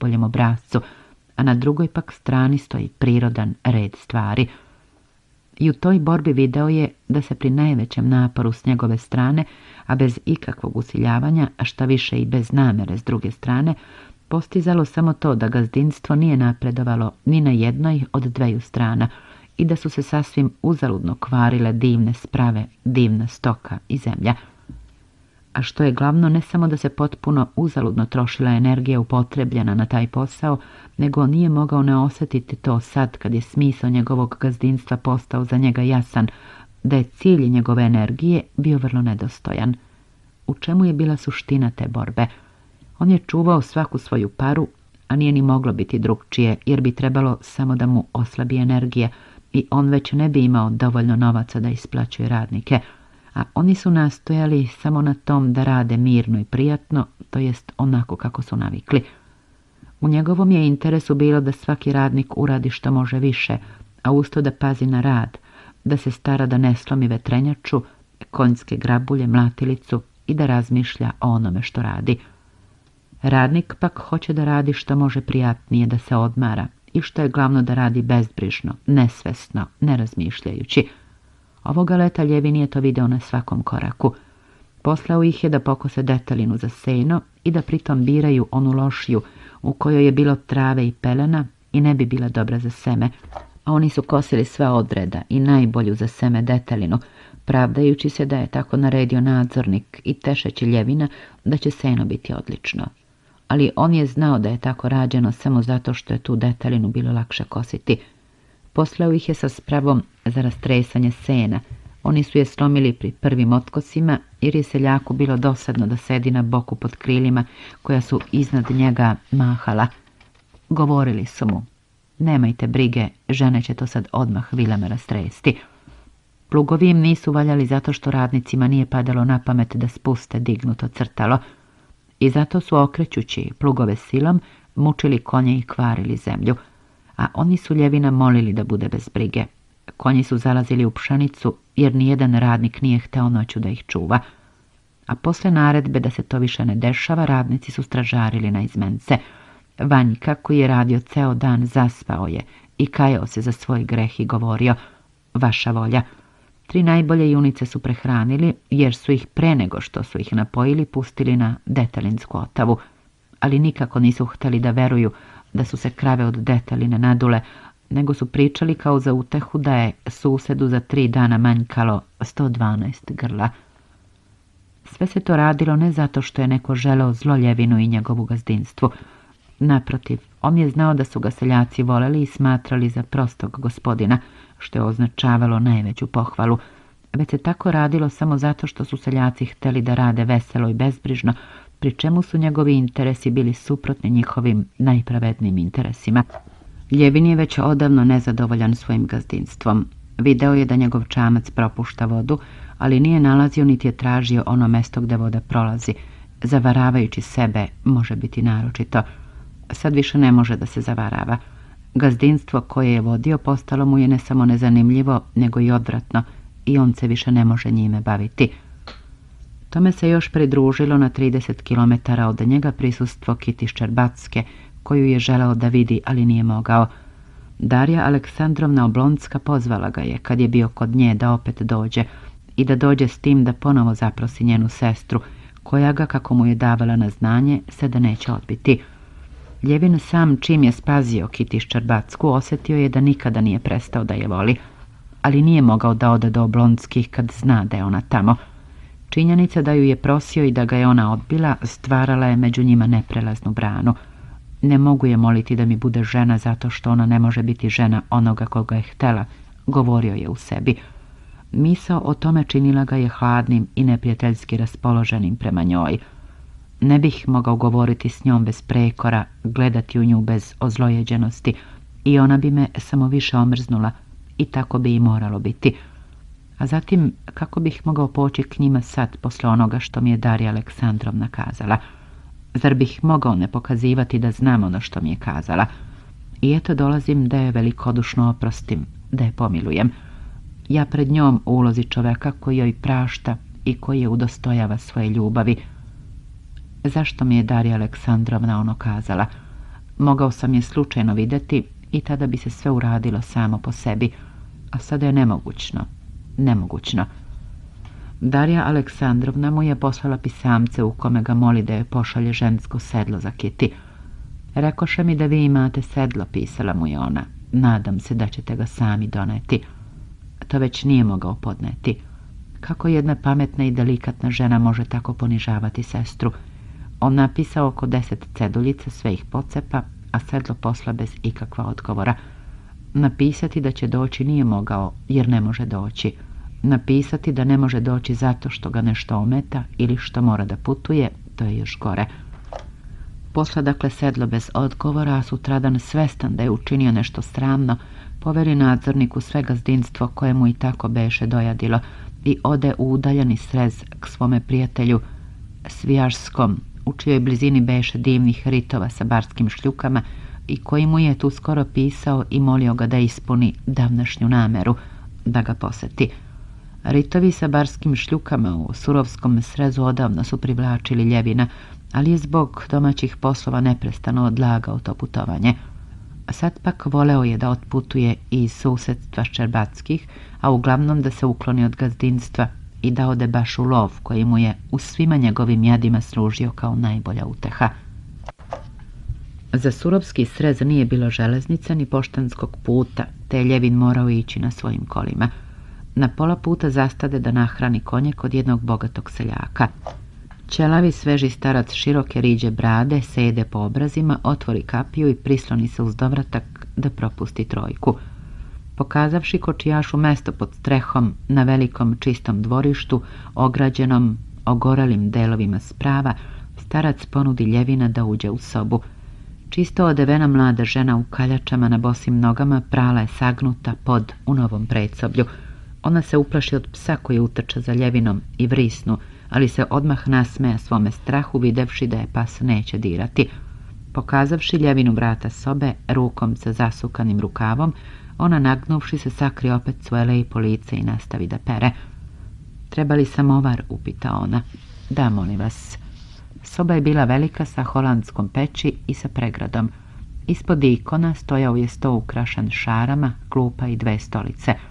najboljem obrazcu, a na drugoj pak strani stoji prirodan red stvari. I u toj borbi video je da se pri najvećem naporu s njegove strane, a bez ikakvog usiljavanja, a šta više i bez namere s druge strane, postizalo samo to da gazdinstvo nije napredovalo ni na jednoj od dveju strana i da su se sasvim uzaludno kvarile divne sprave, divna stoka i zemlja – a što je glavno ne samo da se potpuno uzaludno trošila energija upotrebljena na taj posao, nego nije mogao ne osjetiti to sad kad je smisao njegovog gazdinstva postao za njega jasan, da je cilj njegove energije bio vrlo nedostojan. U čemu je bila suština te borbe? On je čuvao svaku svoju paru, a nije ni moglo biti drugčije, jer bi trebalo samo da mu oslabi energije i on već ne bi imao dovoljno novaca da isplaćuje radnike – a oni su nastojali samo na tom da rade mirno i prijatno, to jest onako kako su navikli. U njegovom je interesu bilo da svaki radnik uradi što može više, a usto da pazi na rad, da se stara da ne slomi vetrenjaču, konjske grabulje, mlatilicu i da razmišlja o onome što radi. Radnik pak hoće da radi što može prijatnije, da se odmara i što je glavno da radi bezbrižno, nesvesno, nerazmišljajući. Ovoga leta Ljevi je to video na svakom koraku. Poslao ih je da pokose detalinu za seno i da pritom biraju onu lošiju u kojoj je bilo trave i pelena i ne bi bila dobra za seme, a oni su kosili sva odreda i najbolju za seme detalinu, pravdajući se da je tako naredio nadzornik i tešeći ljevina da će seno biti odlično. Ali on je znao da je tako rađeno samo zato što je tu detalinu bilo lakše kositi, Poslao ih je sa spravom za rastresanje sena. Oni su je slomili pri prvim otkosima jer je seljaku bilo dosadno da sedi na boku pod krilima koja su iznad njega mahala. Govorili su mu, nemajte brige, žene će to sad odmah vilama rastresti. Plugovi im nisu valjali zato što radnicima nije padalo na pamet da spuste dignuto crtalo i zato su okrećući plugove silom mučili konje i kvarili zemlju a oni su Ljevina molili da bude bez brige. Konji su zalazili u pšenicu jer nijedan radnik nije hteo noću da ih čuva, a posle naredbe da se to više ne dešava radnici su stražarili na izmence. Vanjka koji je radio ceo dan zaspao je i kajao se za svoj greh i govorio Vaša volja. Tri najbolje junice su prehranili jer su ih pre nego što su ih napojili pustili na detalinsku otavu, ali nikako nisu hteli da veruju da su se krave od na nadule, nego su pričali kao za utehu da je susedu za tri dana manjkalo 112 grla. Sve se to radilo ne zato što je neko želeo zloljevinu i njegovu gazdinstvu. Naprotiv, on je znao da su ga seljaci voleli i smatrali za prostog gospodina, što je označavalo najveću pohvalu. Već se tako radilo samo zato što su seljaci hteli da rade veselo i bezbrižno, pri čemu su njegovi interesi bili suprotni njihovim najpravednim interesima. Ljevin je već odavno nezadovoljan svojim gazdinstvom. Video je da njegov čamac propušta vodu, ali nije nalazio niti je tražio ono mesto gde voda prolazi. Zavaravajući sebe može biti naročito. Sad više ne može da se zavarava. Gazdinstvo koje je vodio postalo mu je ne samo nezanimljivo, nego i odvratno i on se više ne može njime baviti. Tome se još pridružilo na 30 km od njega prisustvo Kiti Ščerbatske, koju je želao da vidi, ali nije mogao. Darja Aleksandrovna Oblonska pozvala ga je, kad je bio kod nje, da opet dođe i da dođe s tim da ponovo zaprosi njenu sestru, koja ga, kako mu je davala na znanje, se da neće odbiti. Ljevin sam čim je spazio Kiti Ščerbatsku osjetio je da nikada nije prestao da je voli, ali nije mogao da ode do Oblonskih kad zna da je ona tamo – Činjenica da ju je prosio i da ga je ona odbila stvarala je među njima neprelaznu branu. Ne mogu je moliti da mi bude žena zato što ona ne može biti žena onoga koga je htela, govorio je u sebi. Misao o tome činila ga je hladnim i neprijateljski raspoloženim prema njoj. Ne bih mogao govoriti s njom bez prekora, gledati u nju bez ozlojeđenosti i ona bi me samo više omrznula i tako bi i moralo biti a zatim kako bih mogao poći k njima sad posle onoga što mi je Darija Aleksandrovna kazala. Zar bih mogao ne pokazivati da znam ono što mi je kazala? I eto dolazim da je velikodušno oprostim, da je pomilujem. Ja pred njom ulozi čoveka koji joj prašta i koji je udostojava svoje ljubavi. Zašto mi je Darija Aleksandrovna ono kazala? Mogao sam je slučajno vidjeti i tada bi se sve uradilo samo po sebi, a sada je nemogućno nemogućno. Darija Aleksandrovna mu je poslala pisamce u kome ga moli da je pošalje žensko sedlo za Kiti. Rekoše mi da vi imate sedlo, pisala mu je ona. Nadam se da ćete ga sami doneti. To već nije mogao podneti. Kako jedna pametna i delikatna žena može tako ponižavati sestru? On napisao oko deset ceduljica, sve ih pocepa, a sedlo posla bez ikakva odgovora. Napisati da će doći nije mogao, jer ne može doći. Napisati da ne može doći zato što ga nešto ometa ili što mora da putuje, to je još gore. Posla dakle sedlo bez odgovora, a sutradan svestan da je učinio nešto sramno, poveri nadzorniku sve gazdinstvo koje mu i tako beše dojadilo i ode u udaljeni srez k svome prijatelju Svijašskom, u čijoj blizini beše divnih ritova sa barskim šljukama i koji mu je tu skoro pisao i molio ga da ispuni davnašnju nameru, da ga poseti. Ritovi sa barskim šljukama u surovskom srezu odavno su privlačili ljevina, ali je zbog domaćih poslova neprestano odlagao to putovanje. Sad pak voleo je da otputuje iz susedstva Ščerbatskih, a uglavnom da se ukloni od gazdinstva i da ode baš u lov koji mu je u svima njegovim jadima služio kao najbolja uteha. Za Surovski srez nije bilo železnica ni poštanskog puta, te je Ljevin morao ići na svojim kolima. Na pola puta zastade da nahrani konje kod jednog bogatog seljaka. Čelavi sveži starac široke riđe brade, sede po obrazima, otvori kapiju i prisloni se uz dovratak da propusti trojku. Pokazavši kočijašu mesto pod strehom, na velikom čistom dvorištu, ograđenom, ogoralim delovima sprava, starac ponudi ljevina da uđe u sobu. Čisto odevena mlada žena u kaljačama na bosim nogama prala je sagnuta pod u novom predsoblju. Ona se uplaši od psa koji utrča za ljevinom i vrisnu, ali se odmah nasmeja svome strahu videvši da je pas neće dirati. Pokazavši ljevinu vrata sobe rukom sa zasukanim rukavom, ona nagnuvši se sakri opet svoje i police i nastavi da pere. Treba li samovar, upita ona. Da, molim vas. Soba je bila velika sa holandskom peći i sa pregradom. Ispod ikona stojao je sto ukrašan šarama, klupa i dve stolice –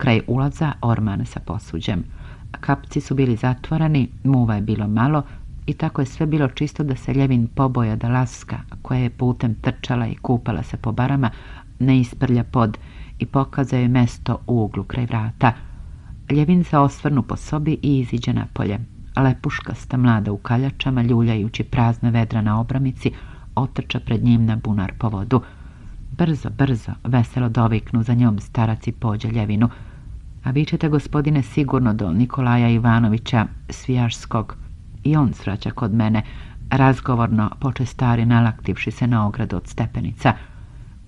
Kraj ulaza orman sa posuđem. Kapci su bili zatvoreni, muva je bilo malo i tako je sve bilo čisto da se ljevin poboja da laska, koja je putem trčala i kupala se po barama, ne isprlja pod i pokazao je mesto u uglu kraj vrata. Ljevin se osvrnu po sobi i iziđe polje. Lepuškasta mlada u kaljačama, ljuljajući prazne vedra na obramici, otrča pred njim na bunar po vodu. Brzo, brzo, veselo doviknu za njom starac i pođe ljevinu. A vi ćete, gospodine, sigurno do Nikolaja Ivanovića Svijašskog. I on svraća kod mene, razgovorno poče stari nalaktivši se na ogradu od stepenica.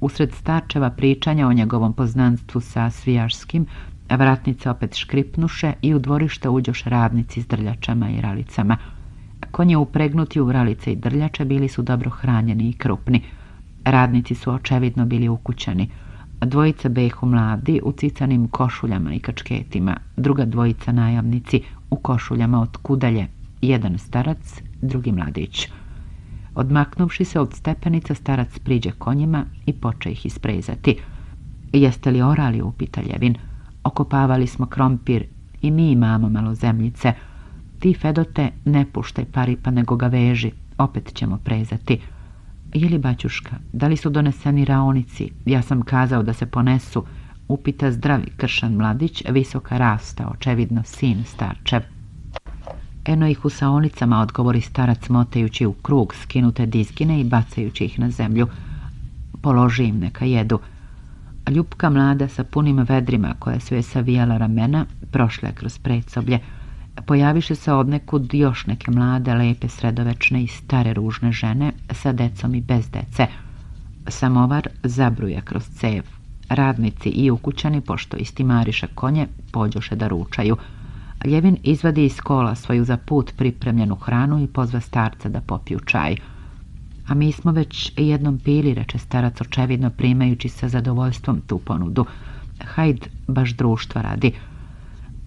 Usred starčeva pričanja o njegovom poznanstvu sa Svijašskim, vratnice opet škripnuše i u dvorište uđoš radnici s drljačama i ralicama. Konje upregnuti u ralice i drljače bili su dobro hranjeni i krupni. Radnici su očevidno bili ukućani. Dvojica behu mladi u cicanim košuljama i kačketima, druga dvojica najavnici u košuljama od kudalje, jedan starac, drugi mladić. Odmaknuvši se od stepenica, starac priđe konjima i poče ih isprezati. Jeste li orali, upita Ljevin. Okopavali smo krompir i mi imamo malo zemljice. Ti, Fedote, ne puštaj paripa, nego ga veži. Opet ćemo prezati. Je li baćuška? Da li su doneseni raonici? Ja sam kazao da se ponesu. Upita zdravi kršan mladić, visoka rasta, očevidno sin starčev. Eno ih u saonicama odgovori starac motajući u krug skinute diskine i bacajući ih na zemlju. Položi im neka jedu. Ljupka mlada sa punim vedrima koja su je savijala ramena prošla je kroz predsoblje. Pojaviše se odnekud još neke mlade, lepe, sredovečne i stare ružne žene sa decom i bez dece. Samovar zabruje kroz cev. Radnici i ukućani, pošto istimariše konje, pođoše da ručaju. Ljevin izvadi iz kola svoju za put pripremljenu hranu i pozva starca da popiju čaj. A mi smo već jednom pili, reče starac očevidno primajući sa zadovoljstvom tu ponudu. Hajd, baš društva radi.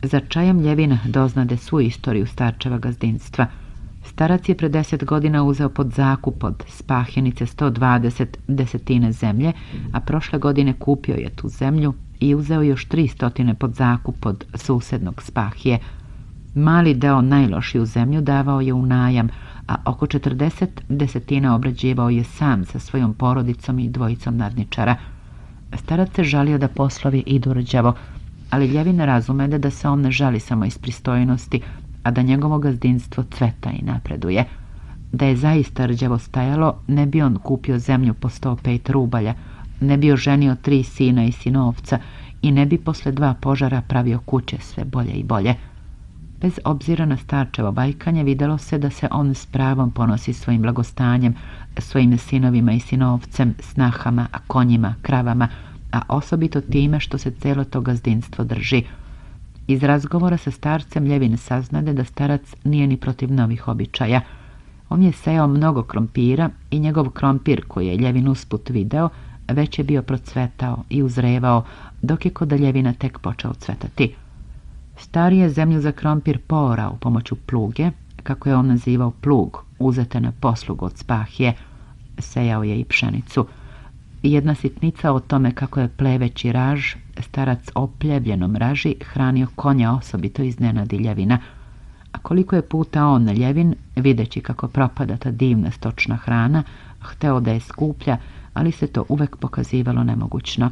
Za Čajam Ljevin doznade svu istoriju starčeva gazdinstva? Starac je pre deset godina uzeo pod zakup od Spahjenice 120 desetine zemlje, a prošle godine kupio je tu zemlju i uzeo još 300 pod zakup od susednog Spahije. Mali deo najlošiju zemlju davao je u najam, a oko 40 desetina obrađivao je sam sa svojom porodicom i dvojicom nadničara. Starac se žalio da poslovi idu rđavo, ali Ljevin razume da se on ne žali samo iz pristojnosti, a da njegovo gazdinstvo cveta i napreduje. Da je zaista rđavo stajalo, ne bi on kupio zemlju po 105 rubalja, ne bi oženio tri sina i sinovca i ne bi posle dva požara pravio kuće sve bolje i bolje. Bez obzira na starčevo bajkanje videlo se da se on s pravom ponosi svojim blagostanjem, svojim sinovima i sinovcem, snahama, konjima, kravama, a osobito time što se celo to gazdinstvo drži. Iz razgovora sa starcem Ljevin saznade da starac nije ni protiv novih običaja. On je sejao mnogo krompira i njegov krompir koji je Ljevin usput video već je bio procvetao i uzrevao dok je kod Ljevina tek počeo cvetati. Stari je zemlju za krompir porao pomoću pluge, kako je on nazivao plug, uzete na poslugu od spahije. Sejao je i pšenicu jedna sitnica o tome kako je pleveći raž, starac opljebljenom raži, hranio konja osobito iznenadi ljevina, a koliko je puta on, ljevin, videći kako propada ta divna stočna hrana, hteo da je skuplja, ali se to uvek pokazivalo nemogućno.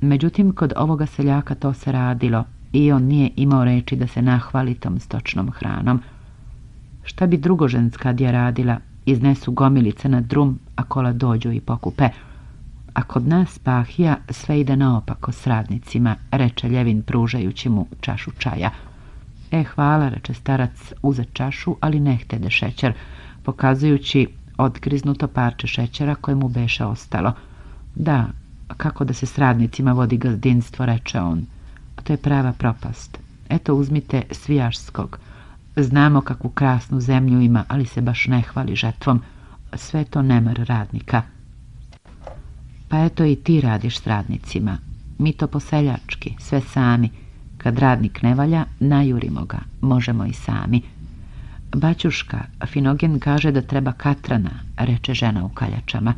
Međutim, kod ovoga seljaka to se radilo i on nije imao reći da se nahvali tom stočnom hranom. Šta bi drugo ženska radila? Iznesu gomilice na drum, a kola dođu i pokupe. A kod nas, Pahija, sve ide naopako s radnicima, reče Ljevin pružajući mu čašu čaja. E, hvala, reče starac, uzet čašu, ali ne htede šećer, pokazujući odgriznuto parče šećera koje mu beše ostalo. Da, kako da se s radnicima vodi gazdinstvo, reče on. To je prava propast. Eto, uzmite svijašskog. Znamo kakvu krasnu zemlju ima, ali se baš ne hvali žetvom. Sve to nemar radnika. Pa eto i ti radiš s radnicima. Mi to poseljački, sve sami. Kad radnik ne valja, najurimo ga. Možemo i sami. Baćuška, Finogen kaže da treba katrana, reče žena u kaljačama.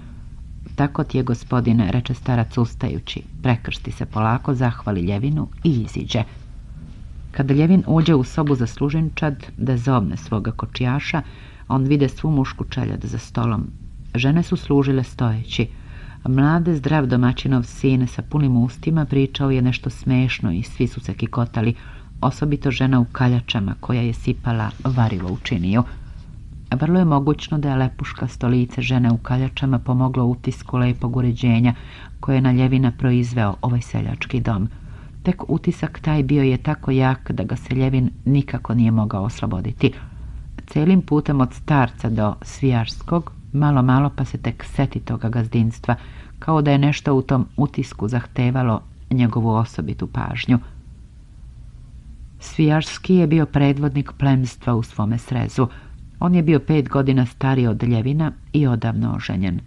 Tako ti je, gospodine, reče starac ustajući. Prekršti se polako, zahvali ljevinu i iziđe. Kad ljevin uđe u sobu za služenčad da zovne svoga kočijaša, on vide svu mušku čeljad za stolom. Žene su služile stojeći. Mlade, zdrav domaćinov sin sa punim ustima pričao je nešto smešno i svi su se kikotali, osobito žena u kaljačama koja je sipala varilo učinio. Vrlo je mogućno da je lepuška stolice žene u kaljačama pomoglo utisku lepog uređenja koje je na ljevina proizveo ovaj seljački dom. Tek utisak taj bio je tako jak da ga se ljevin nikako nije mogao osloboditi. Celim putem od starca do svijarskog Malo, malo pa se tek seti toga gazdinstva, kao da je nešto u tom utisku zahtevalo njegovu osobitu pažnju. Svijaški je bio predvodnik plemstva u svome srezu. On je bio pet godina stariji od Ljevina i odavno oženjen.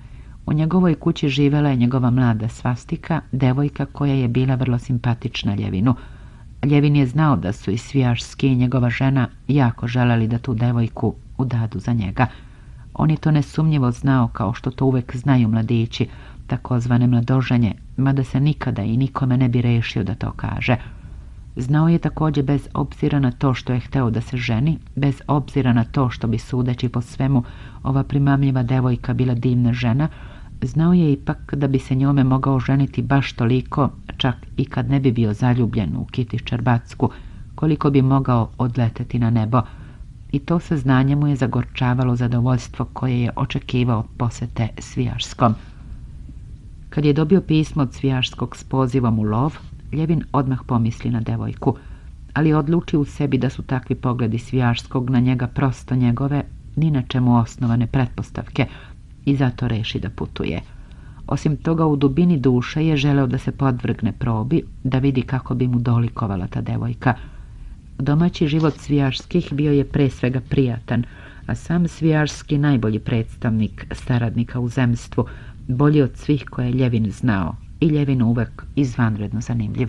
U njegovoj kući živela je njegova mlada svastika, devojka koja je bila vrlo simpatična Ljevinu. Ljevin je znao da su i Svijašski i njegova žena jako želeli da tu devojku udadu za njega – on je to nesumnjivo znao kao što to uvek znaju mladići, takozvane mladoženje, mada se nikada i nikome ne bi rešio da to kaže. Znao je također bez obzira na to što je hteo da se ženi, bez obzira na to što bi sudeći po svemu ova primamljiva devojka bila divna žena, znao je ipak da bi se njome mogao ženiti baš toliko, čak i kad ne bi bio zaljubljen u Kiti Čerbacku, koliko bi mogao odleteti na nebo – i to saznanje mu je zagorčavalo zadovoljstvo koje je očekivao posete Svijašskom. Kad je dobio pismo od Svijaškog s pozivom u lov, Ljevin odmah pomisli na devojku, ali odluči u sebi da su takvi pogledi Svijaškog na njega prosto njegove, ni na čemu osnovane pretpostavke i zato reši da putuje. Osim toga, u dubini duše je želeo da se podvrgne probi, da vidi kako bi mu dolikovala ta devojka – Domaći život Svijašskih bio je pre svega prijatan, a sam Svijaški najbolji predstavnik staradnika u zemstvu, bolji od svih koje je Ljevin znao i Ljevin uvek izvanredno zanimljiv.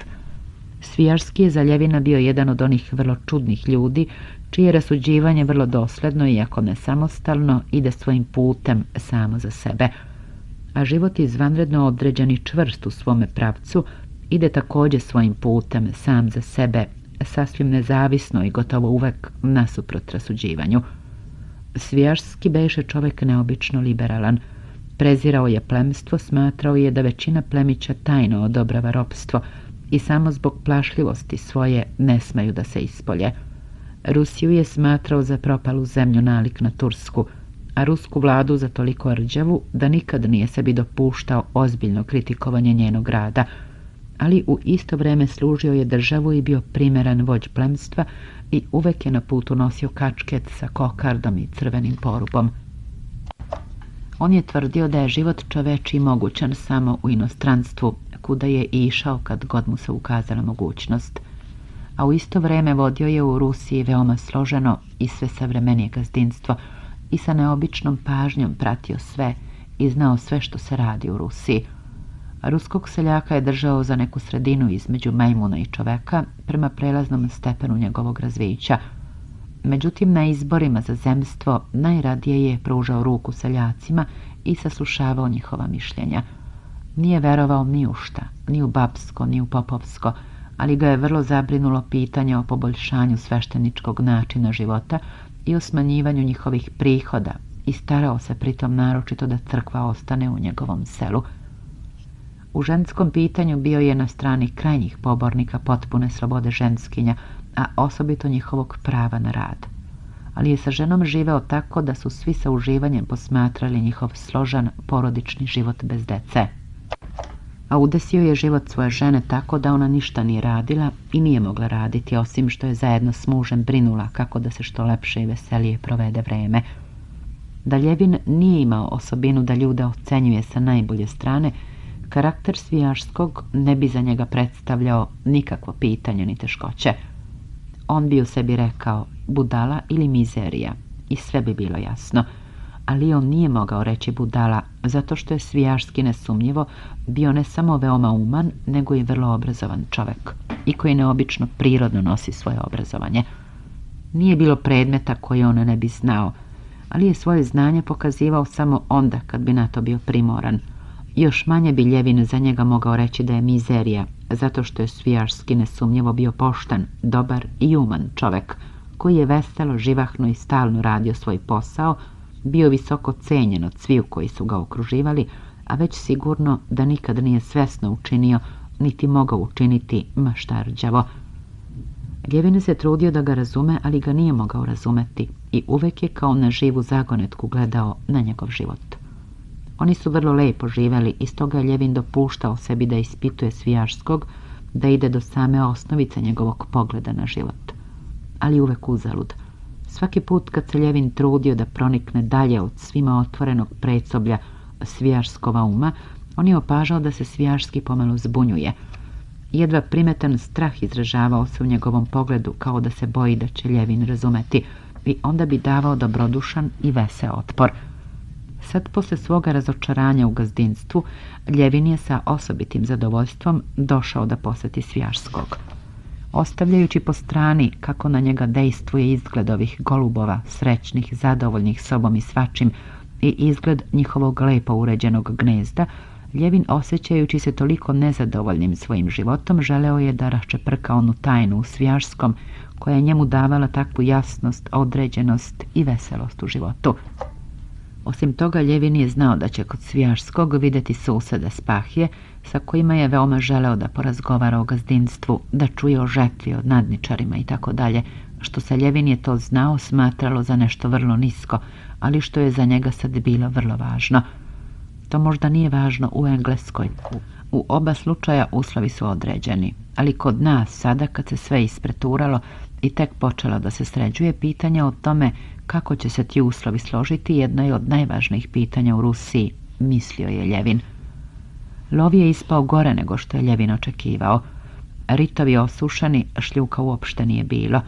Svijarski je za Ljevina bio jedan od onih vrlo čudnih ljudi, čije rasuđivanje vrlo dosledno, iako ne samostalno, ide svojim putem samo za sebe. A život je izvanredno određen i čvrst u svome pravcu, ide također svojim putem sam za sebe sasvim nezavisno i gotovo uvek nasuprot rasuđivanju. Svijarski beše čovjek neobično liberalan. Prezirao je plemstvo, smatrao je da većina plemića tajno odobrava ropstvo i samo zbog plašljivosti svoje ne smaju da se ispolje. Rusiju je smatrao za propalu zemlju nalik na Tursku, a rusku vladu za toliko rđavu da nikad nije sebi dopuštao ozbiljno kritikovanje njenog rada – ali u isto vrijeme služio je državu i bio primjeran vođ plemstva i uvek je na putu nosio kačket sa kokardom i crvenim porubom. On je tvrdio da je život čoveči mogućan samo u inostranstvu, kuda je išao kad god mu se ukazala mogućnost. A u isto vrijeme vodio je u Rusiji veoma složeno i sve savremenije gazdinstvo i sa neobičnom pažnjom pratio sve i znao sve što se radi u Rusiji – Ruskog seljaka je držao za neku sredinu između majmuna i čoveka prema prelaznom stepenu njegovog razvića. Međutim, na izborima za zemstvo najradije je pružao ruku seljacima i saslušavao njihova mišljenja. Nije verovao ni u šta, ni u babsko, ni u popovsko, ali ga je vrlo zabrinulo pitanje o poboljšanju svešteničkog načina života i o smanjivanju njihovih prihoda i starao se pritom naročito da crkva ostane u njegovom selu – u ženskom pitanju bio je na strani krajnjih pobornika potpune slobode ženskinja, a osobito njihovog prava na rad. Ali je sa ženom živeo tako da su svi sa uživanjem posmatrali njihov složan porodični život bez dece. A udesio je život svoje žene tako da ona ništa nije radila i nije mogla raditi, osim što je zajedno s mužem brinula kako da se što lepše i veselije provede vreme. Da Ljevin nije imao osobinu da ljuda ocenjuje sa najbolje strane, karakter svijaškog ne bi za njega predstavljao nikakvo pitanje ni teškoće. On bi u sebi rekao budala ili mizerija i sve bi bilo jasno. Ali on nije mogao reći budala zato što je svijaški nesumnjivo bio ne samo veoma uman nego i vrlo obrazovan čovjek i koji neobično prirodno nosi svoje obrazovanje. Nije bilo predmeta koje on ne bi znao, ali je svoje znanje pokazivao samo onda kad bi na to bio primoran – još manje bi Ljevin za njega mogao reći da je mizerija, zato što je Svijarski nesumnjivo bio pošten, dobar i uman čovek, koji je veselo, živahno i stalno radio svoj posao, bio visoko cenjen od sviju koji su ga okruživali, a već sigurno da nikad nije svesno učinio, niti mogao učiniti maštarđavo. Ljevin se trudio da ga razume, ali ga nije mogao razumeti i uvek je kao na živu zagonetku gledao na njegov život. Oni su vrlo lepo živeli i stoga je Ljevin dopuštao sebi da ispituje Svijaškog, da ide do same osnovice njegovog pogleda na život. Ali uvek uzalud. Svaki put kad se Ljevin trudio da pronikne dalje od svima otvorenog predsoblja Svijaškova uma, on je opažao da se Svijaški pomalo zbunjuje. Jedva primetan strah izražavao se u njegovom pogledu kao da se boji da će Ljevin razumeti i onda bi davao dobrodušan i vese otpor. Sad, posle svoga razočaranja u gazdinstvu, Ljevin je sa osobitim zadovoljstvom došao da poseti svjašskog. Ostavljajući po strani kako na njega dejstvuje izgled ovih golubova, srećnih, zadovoljnih sobom i svačim, i izgled njihovog lepo uređenog gnezda, Ljevin osjećajući se toliko nezadovoljnim svojim životom, želeo je da raščeprka onu tajnu u Svijašskom, koja je njemu davala takvu jasnost, određenost i veselost u životu. Osim toga, Ljevin je znao da će kod Svijašskog vidjeti suseda Spahije, sa kojima je veoma želeo da porazgovara o gazdinstvu, da čuje o žetvi, od nadničarima i tako dalje, što se Ljevin je to znao smatralo za nešto vrlo nisko, ali što je za njega sad bilo vrlo važno. To možda nije važno u Engleskoj. U oba slučaja uslovi su određeni, ali kod nas sada kad se sve ispreturalo i tek počelo da se sređuje pitanje o tome kako će se ti uslovi složiti jedno je od najvažnijih pitanja u Rusiji, mislio je Ljevin. Lov je ispao gore nego što je Ljevin očekivao. Ritovi osušani, šljuka uopšte nije bilo.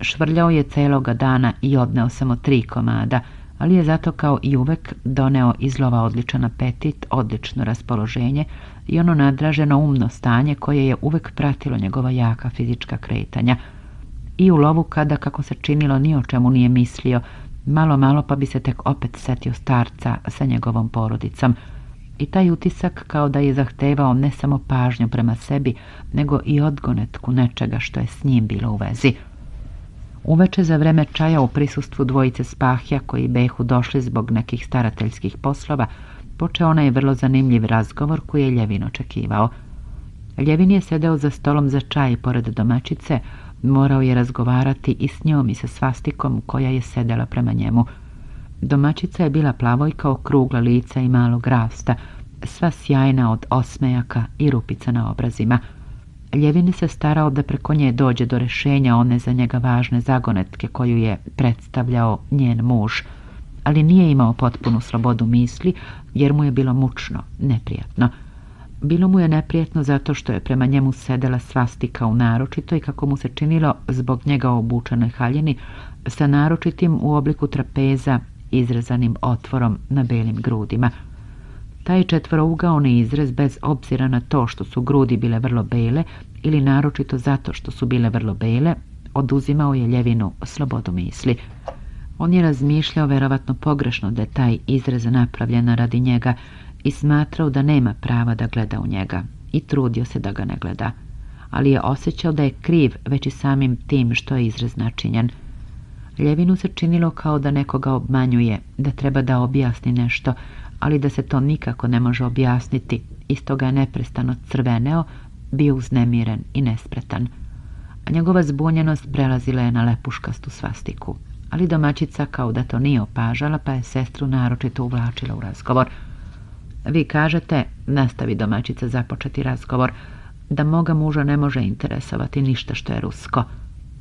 Švrljao je celoga dana i odneo samo tri komada, ali je zato kao i uvek doneo izlova odličan apetit, odlično raspoloženje i ono nadraženo umno stanje koje je uvek pratilo njegova jaka fizička kretanja – i u lovu kada, kako se činilo, ni o čemu nije mislio, malo malo pa bi se tek opet setio starca sa njegovom porodicom. I taj utisak kao da je zahtevao ne samo pažnju prema sebi, nego i odgonetku nečega što je s njim bilo u vezi. Uveče za vreme čaja u prisustvu dvojice spahja koji behu došli zbog nekih starateljskih poslova, počeo onaj vrlo zanimljiv razgovor koji je Ljevin očekivao. Ljevin je sedeo za stolom za čaj pored domaćice, Morao je razgovarati i s njom i sa svastikom koja je sedela prema njemu. Domaćica je bila plavojka krugla lica i malog rasta, sva sjajna od osmejaka i rupica na obrazima. Ljevin se starao da preko nje dođe do rešenja one za njega važne zagonetke koju je predstavljao njen muž, ali nije imao potpunu slobodu misli jer mu je bilo mučno, neprijatno. Bilo mu je neprijetno zato što je prema njemu sedela svastika u naročito i kako mu se činilo zbog njega obučenoj haljini sa naročitim u obliku trapeza izrezanim otvorom na belim grudima. Taj četvrougaoni izrez bez obzira na to što su grudi bile vrlo bele ili naročito zato što su bile vrlo bele, oduzimao je ljevinu slobodu misli. On je razmišljao verovatno pogrešno da je taj izrez napravljen radi njega, i smatrao da nema prava da gleda u njega i trudio se da ga ne gleda, ali je osjećao da je kriv već i samim tim što je izraz načinjen. Ljevinu se činilo kao da nekoga obmanjuje, da treba da objasni nešto, ali da se to nikako ne može objasniti i stoga je neprestano crveneo, bio uznemiren i nespretan. A njegova zbunjenost prelazila je na lepuškastu svastiku. Ali domaćica kao da to nije opažala, pa je sestru naročito uvlačila u razgovor – vi kažete, nastavi domaćica započeti razgovor, da moga muža ne može interesovati ništa što je rusko.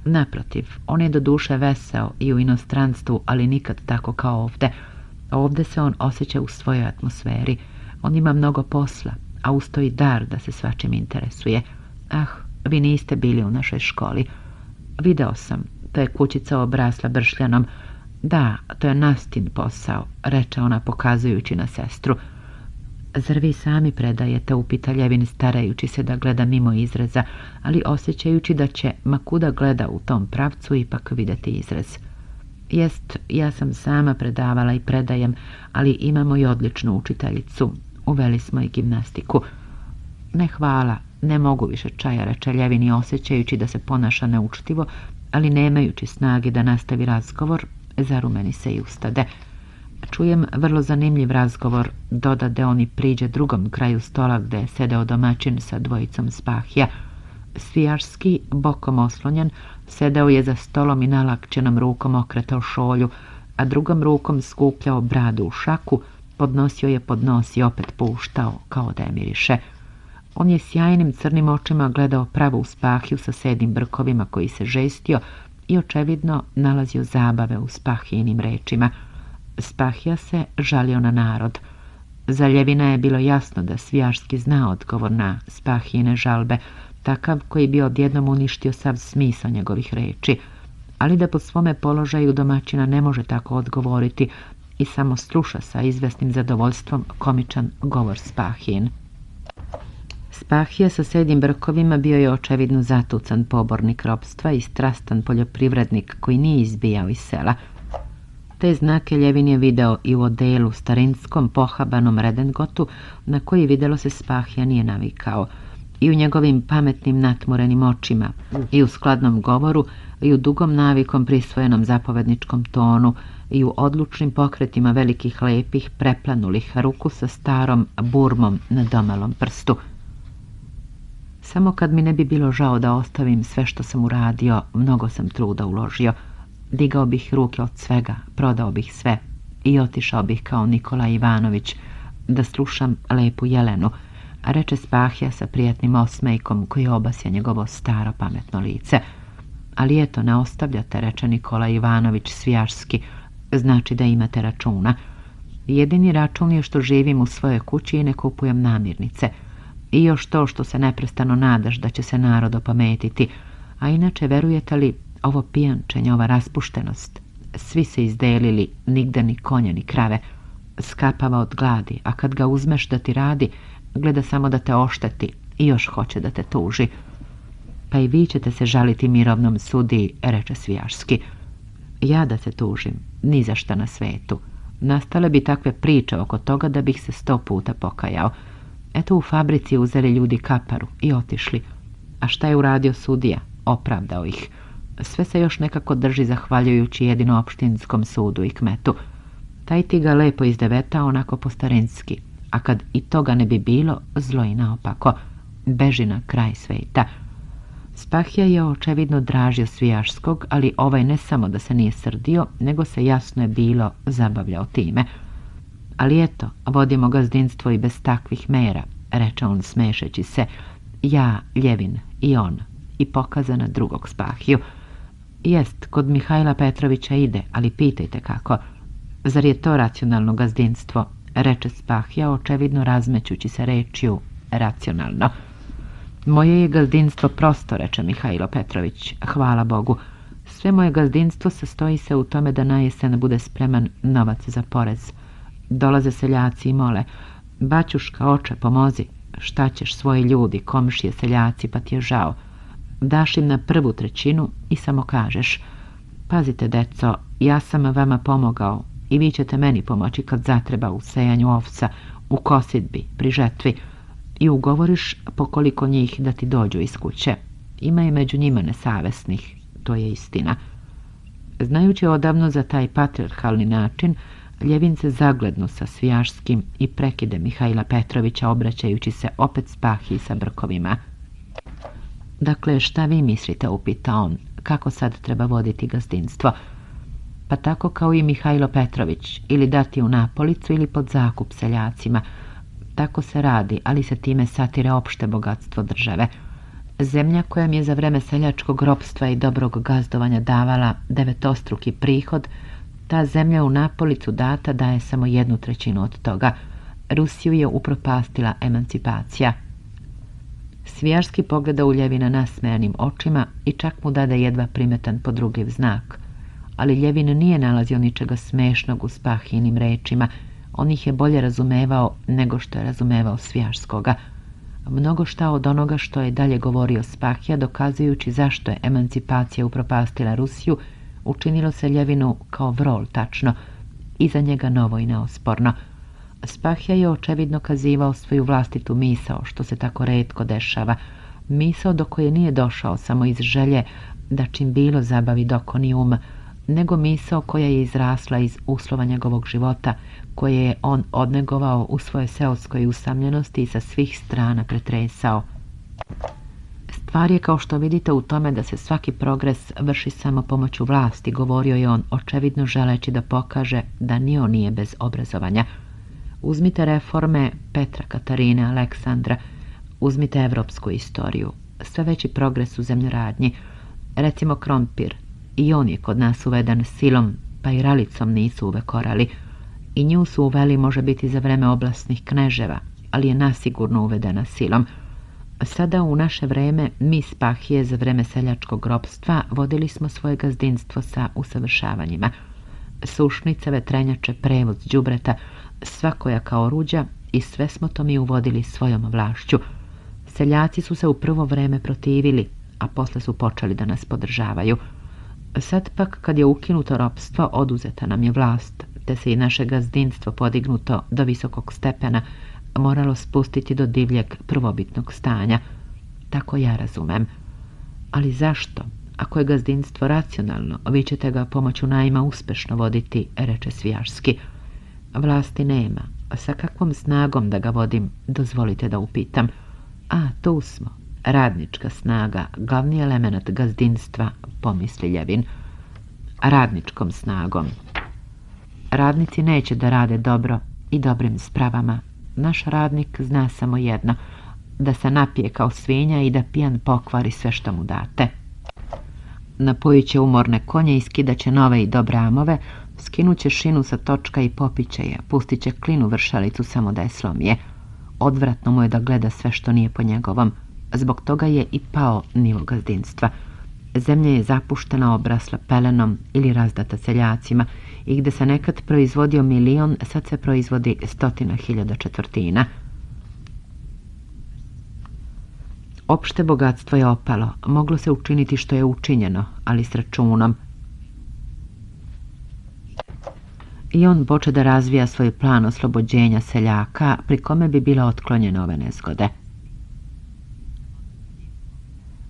Naprotiv, on je do duše veseo i u inostranstvu, ali nikad tako kao ovde. Ovde se on osjeća u svojoj atmosferi. On ima mnogo posla, a ustoji dar da se svačim interesuje. Ah, vi niste bili u našoj školi. Video sam, to je kućica obrasla bršljanom. Da, to je Nastin posao, reče ona pokazujući na sestru. Zar vi sami predajete, upita Ljevin starajući se da gleda mimo izreza, ali osjećajući da će, makuda gleda u tom pravcu, ipak vidjeti izrez. Jest, ja sam sama predavala i predajem, ali imamo i odličnu učiteljicu. Uveli smo i gimnastiku. Ne hvala, ne mogu više čaja, reče osjećajući da se ponaša neučtivo, ali nemajući snage da nastavi razgovor, zarumeni se i ustade. Čujem vrlo zanimljiv razgovor, dodade on i priđe drugom kraju stola gdje je sedeo domaćin sa dvojicom spahija. Svijarski, bokom oslonjen, sedeo je za stolom i nalakčenom rukom okretao šolju, a drugom rukom skupljao bradu u šaku, podnosio je podnos i opet puštao, kao da je miriše. On je sjajnim crnim očima gledao pravu spahiju sa sedim brkovima koji se žestio i očevidno nalazio zabave u spahijinim rečima – Spahija se žalio na narod. Za Ljevina je bilo jasno da Svijaški zna odgovor na Spahijine žalbe, takav koji bi odjednom uništio sav smisao njegovih reči, ali da po svome položaju domaćina ne može tako odgovoriti i samo sluša sa izvesnim zadovoljstvom komičan govor Spahijin. Spahija sa sedim brkovima bio je očevidno zatucan pobornik ropstva i strastan poljoprivrednik koji nije izbijao iz sela – te znake Ljevin je video i u odelu starinskom pohabanom redengotu na koji videlo se spahja nije navikao i u njegovim pametnim natmurenim očima i u skladnom govoru i u dugom navikom prisvojenom zapovedničkom tonu i u odlučnim pokretima velikih lepih preplanulih ruku sa starom burmom na domalom prstu. Samo kad mi ne bi bilo žao da ostavim sve što sam uradio, mnogo sam truda uložio. Digao bih ruke od svega, prodao bih sve i otišao bih kao Nikola Ivanović da slušam lepu jelenu, reče Spahija sa prijatnim osmejkom koji obasja njegovo staro pametno lice. Ali eto, ne ostavljate, reče Nikola Ivanović svijaški, znači da imate računa. Jedini račun je što živim u svojoj kući i ne kupujem namirnice. I još to što se neprestano nadaš da će se narod opametiti. A inače, verujete li, ovo pijančenje, ova raspuštenost. Svi se izdelili, nigde ni konja ni krave. Skapava od gladi, a kad ga uzmeš da ti radi, gleda samo da te ošteti i još hoće da te tuži. Pa i vi ćete se žaliti mirovnom sudi, reče Svijaški. Ja da se tužim, ni za šta na svetu. Nastale bi takve priče oko toga da bih se sto puta pokajao. Eto u fabrici uzeli ljudi kaparu i otišli. A šta je uradio sudija? Opravdao ih sve se još nekako drži zahvaljujući jedino opštinskom sudu i kmetu. Taj ti ga lepo izdeveta onako po starinski, a kad i toga ne bi bilo, zlo i naopako, beži na kraj sveta. Spahija je očevidno dražio Svijaškog, ali ovaj ne samo da se nije srdio, nego se jasno je bilo zabavljao time. Ali eto, vodimo gazdinstvo i bez takvih mera, reče on smešeći se. Ja, Ljevin, i on, i pokazana na drugog Spahiju. Jest, kod Mihajla Petrovića ide, ali pitajte kako. Zar je to racionalno gazdinstvo? Reče Spahija, očevidno razmećući se rečju racionalno. Moje je gazdinstvo prosto, reče Mihajlo Petrović. Hvala Bogu. Sve moje gazdinstvo sastoji se u tome da na jesen bude spreman novac za porez. Dolaze seljaci i mole. Baćuška, oče, pomozi. Šta ćeš svoji ljudi, komšije, seljaci, pa ti je žao daš im na prvu trećinu i samo kažeš Pazite, deco, ja sam vama pomogao i vi ćete meni pomoći kad zatreba u sejanju ovca, u kosidbi, pri žetvi i ugovoriš pokoliko njih da ti dođu iz kuće. Ima i među njima nesavesnih, to je istina. Znajući odavno za taj patriarhalni način, Ljevin se zagledno sa Svijašskim i prekide Mihajla Petrovića obraćajući se opet Spahi sa Brkovima. Dakle, šta vi mislite, upita on, kako sad treba voditi gazdinstvo? Pa tako kao i Mihajlo Petrović, ili dati u napolicu ili pod zakup seljacima. Tako se radi, ali se time satire opšte bogatstvo države. Zemlja koja mi je za vreme seljačkog ropstva i dobrog gazdovanja davala devetostruki prihod, ta zemlja u Napolicu data daje samo jednu trećinu od toga. Rusiju je upropastila emancipacija. Svijarski pogleda u Ljevina nasmejanim očima i čak mu dade jedva primetan podrugljiv znak. Ali Ljevin nije nalazio ničega smešnog u spahinim rečima. On ih je bolje razumevao nego što je razumevao Svijarskoga. Mnogo šta od onoga što je dalje govorio Spahija, dokazujući zašto je emancipacija upropastila Rusiju, učinilo se Ljevinu kao vrol tačno, iza njega novo i neosporno – Spahja je očevidno kazivao svoju vlastitu misao, što se tako redko dešava. Misao do koje nije došao samo iz želje da čim bilo zabavi dokoni um, nego misao koja je izrasla iz uslova njegovog života, koje je on odnegovao u svojoj seoskoj usamljenosti i sa svih strana pretresao. Stvar je kao što vidite u tome da se svaki progres vrši samo pomoću vlasti, govorio je on, očevidno želeći da pokaže da ni on nije bez obrazovanja. Uzmite reforme Petra Katarine Aleksandra, uzmite evropsku istoriju, sve veći progres u zemljoradnji, recimo krompir, i on je kod nas uveden silom, pa i ralicom nisu uvek orali, i nju su uveli može biti za vreme oblasnih kneževa, ali je nasigurno uvedena silom. Sada u naše vreme mi spahije za vreme seljačkog robstva vodili smo svoje gazdinstvo sa usavršavanjima. Sušnice, vetrenjače, prevoz, đubreta, svakoja kao ruđa i sve smo to mi uvodili svojom vlašću. Seljaci su se u prvo vreme protivili, a posle su počeli da nas podržavaju. Sad pak kad je ukinuto ropstvo, oduzeta nam je vlast, te se i naše gazdinstvo podignuto do visokog stepena moralo spustiti do divljeg prvobitnog stanja. Tako ja razumem. Ali zašto? Ako je gazdinstvo racionalno, vi ćete ga pomoću najma uspešno voditi, reče Svijaški. Vlasti nema. Sa kakvom snagom da ga vodim, dozvolite da upitam. A, tu smo. Radnička snaga, glavni element gazdinstva, pomisli Ljevin. Radničkom snagom. Radnici neće da rade dobro i dobrim spravama. Naš radnik zna samo jedno, da se napije kao svinja i da pijan pokvari sve što mu date. Napojiće umorne konje i skidaće će nove i dobre amove, će šinu sa točka i popiće je, pustit će klinu vršalicu samo da je slomije. Odvratno mu je da gleda sve što nije po njegovom, zbog toga je i pao nivo gazdinstva. Zemlja je zapuštena, obrasla pelenom ili razdata seljacima i gde se nekad proizvodio milion, sad se proizvodi stotina hiljada četvrtina. Opšte bogatstvo je opalo, moglo se učiniti što je učinjeno, ali s računom – i on boče da razvija svoj plan oslobođenja seljaka pri kome bi bila otklonjena ove nezgode.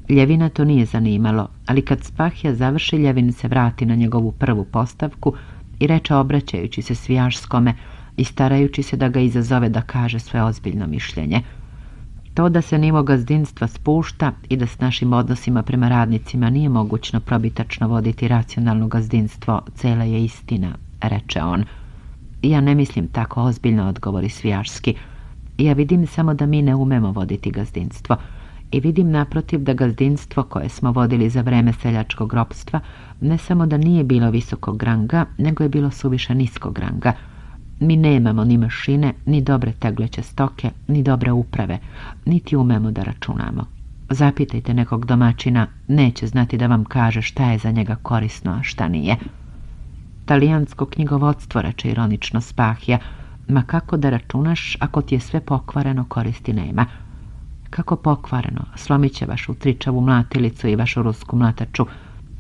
Ljevina to nije zanimalo, ali kad Spahija završi, Ljevin se vrati na njegovu prvu postavku i reče obraćajući se svijašskome i starajući se da ga izazove da kaže svoje ozbiljno mišljenje. To da se nivo gazdinstva spušta i da s našim odnosima prema radnicima nije mogućno probitačno voditi racionalno gazdinstvo, cela je istina, reče on. Ja ne mislim tako ozbiljno, odgovori Svijarski. Ja vidim samo da mi ne umemo voditi gazdinstvo. I vidim naprotiv da gazdinstvo koje smo vodili za vreme seljačkog ropstva ne samo da nije bilo visokog ranga, nego je bilo suviše niskog ranga. Mi nemamo ni mašine, ni dobre tegleće stoke, ni dobre uprave, niti umemo da računamo. Zapitajte nekog domaćina, neće znati da vam kaže šta je za njega korisno, a šta nije. Talijansko knjigovodstvo, reče ironično Spahija, ma kako da računaš ako ti je sve pokvareno koristi nema. Kako pokvareno, slomit će vašu tričavu mlatilicu i vašu rusku mlataču,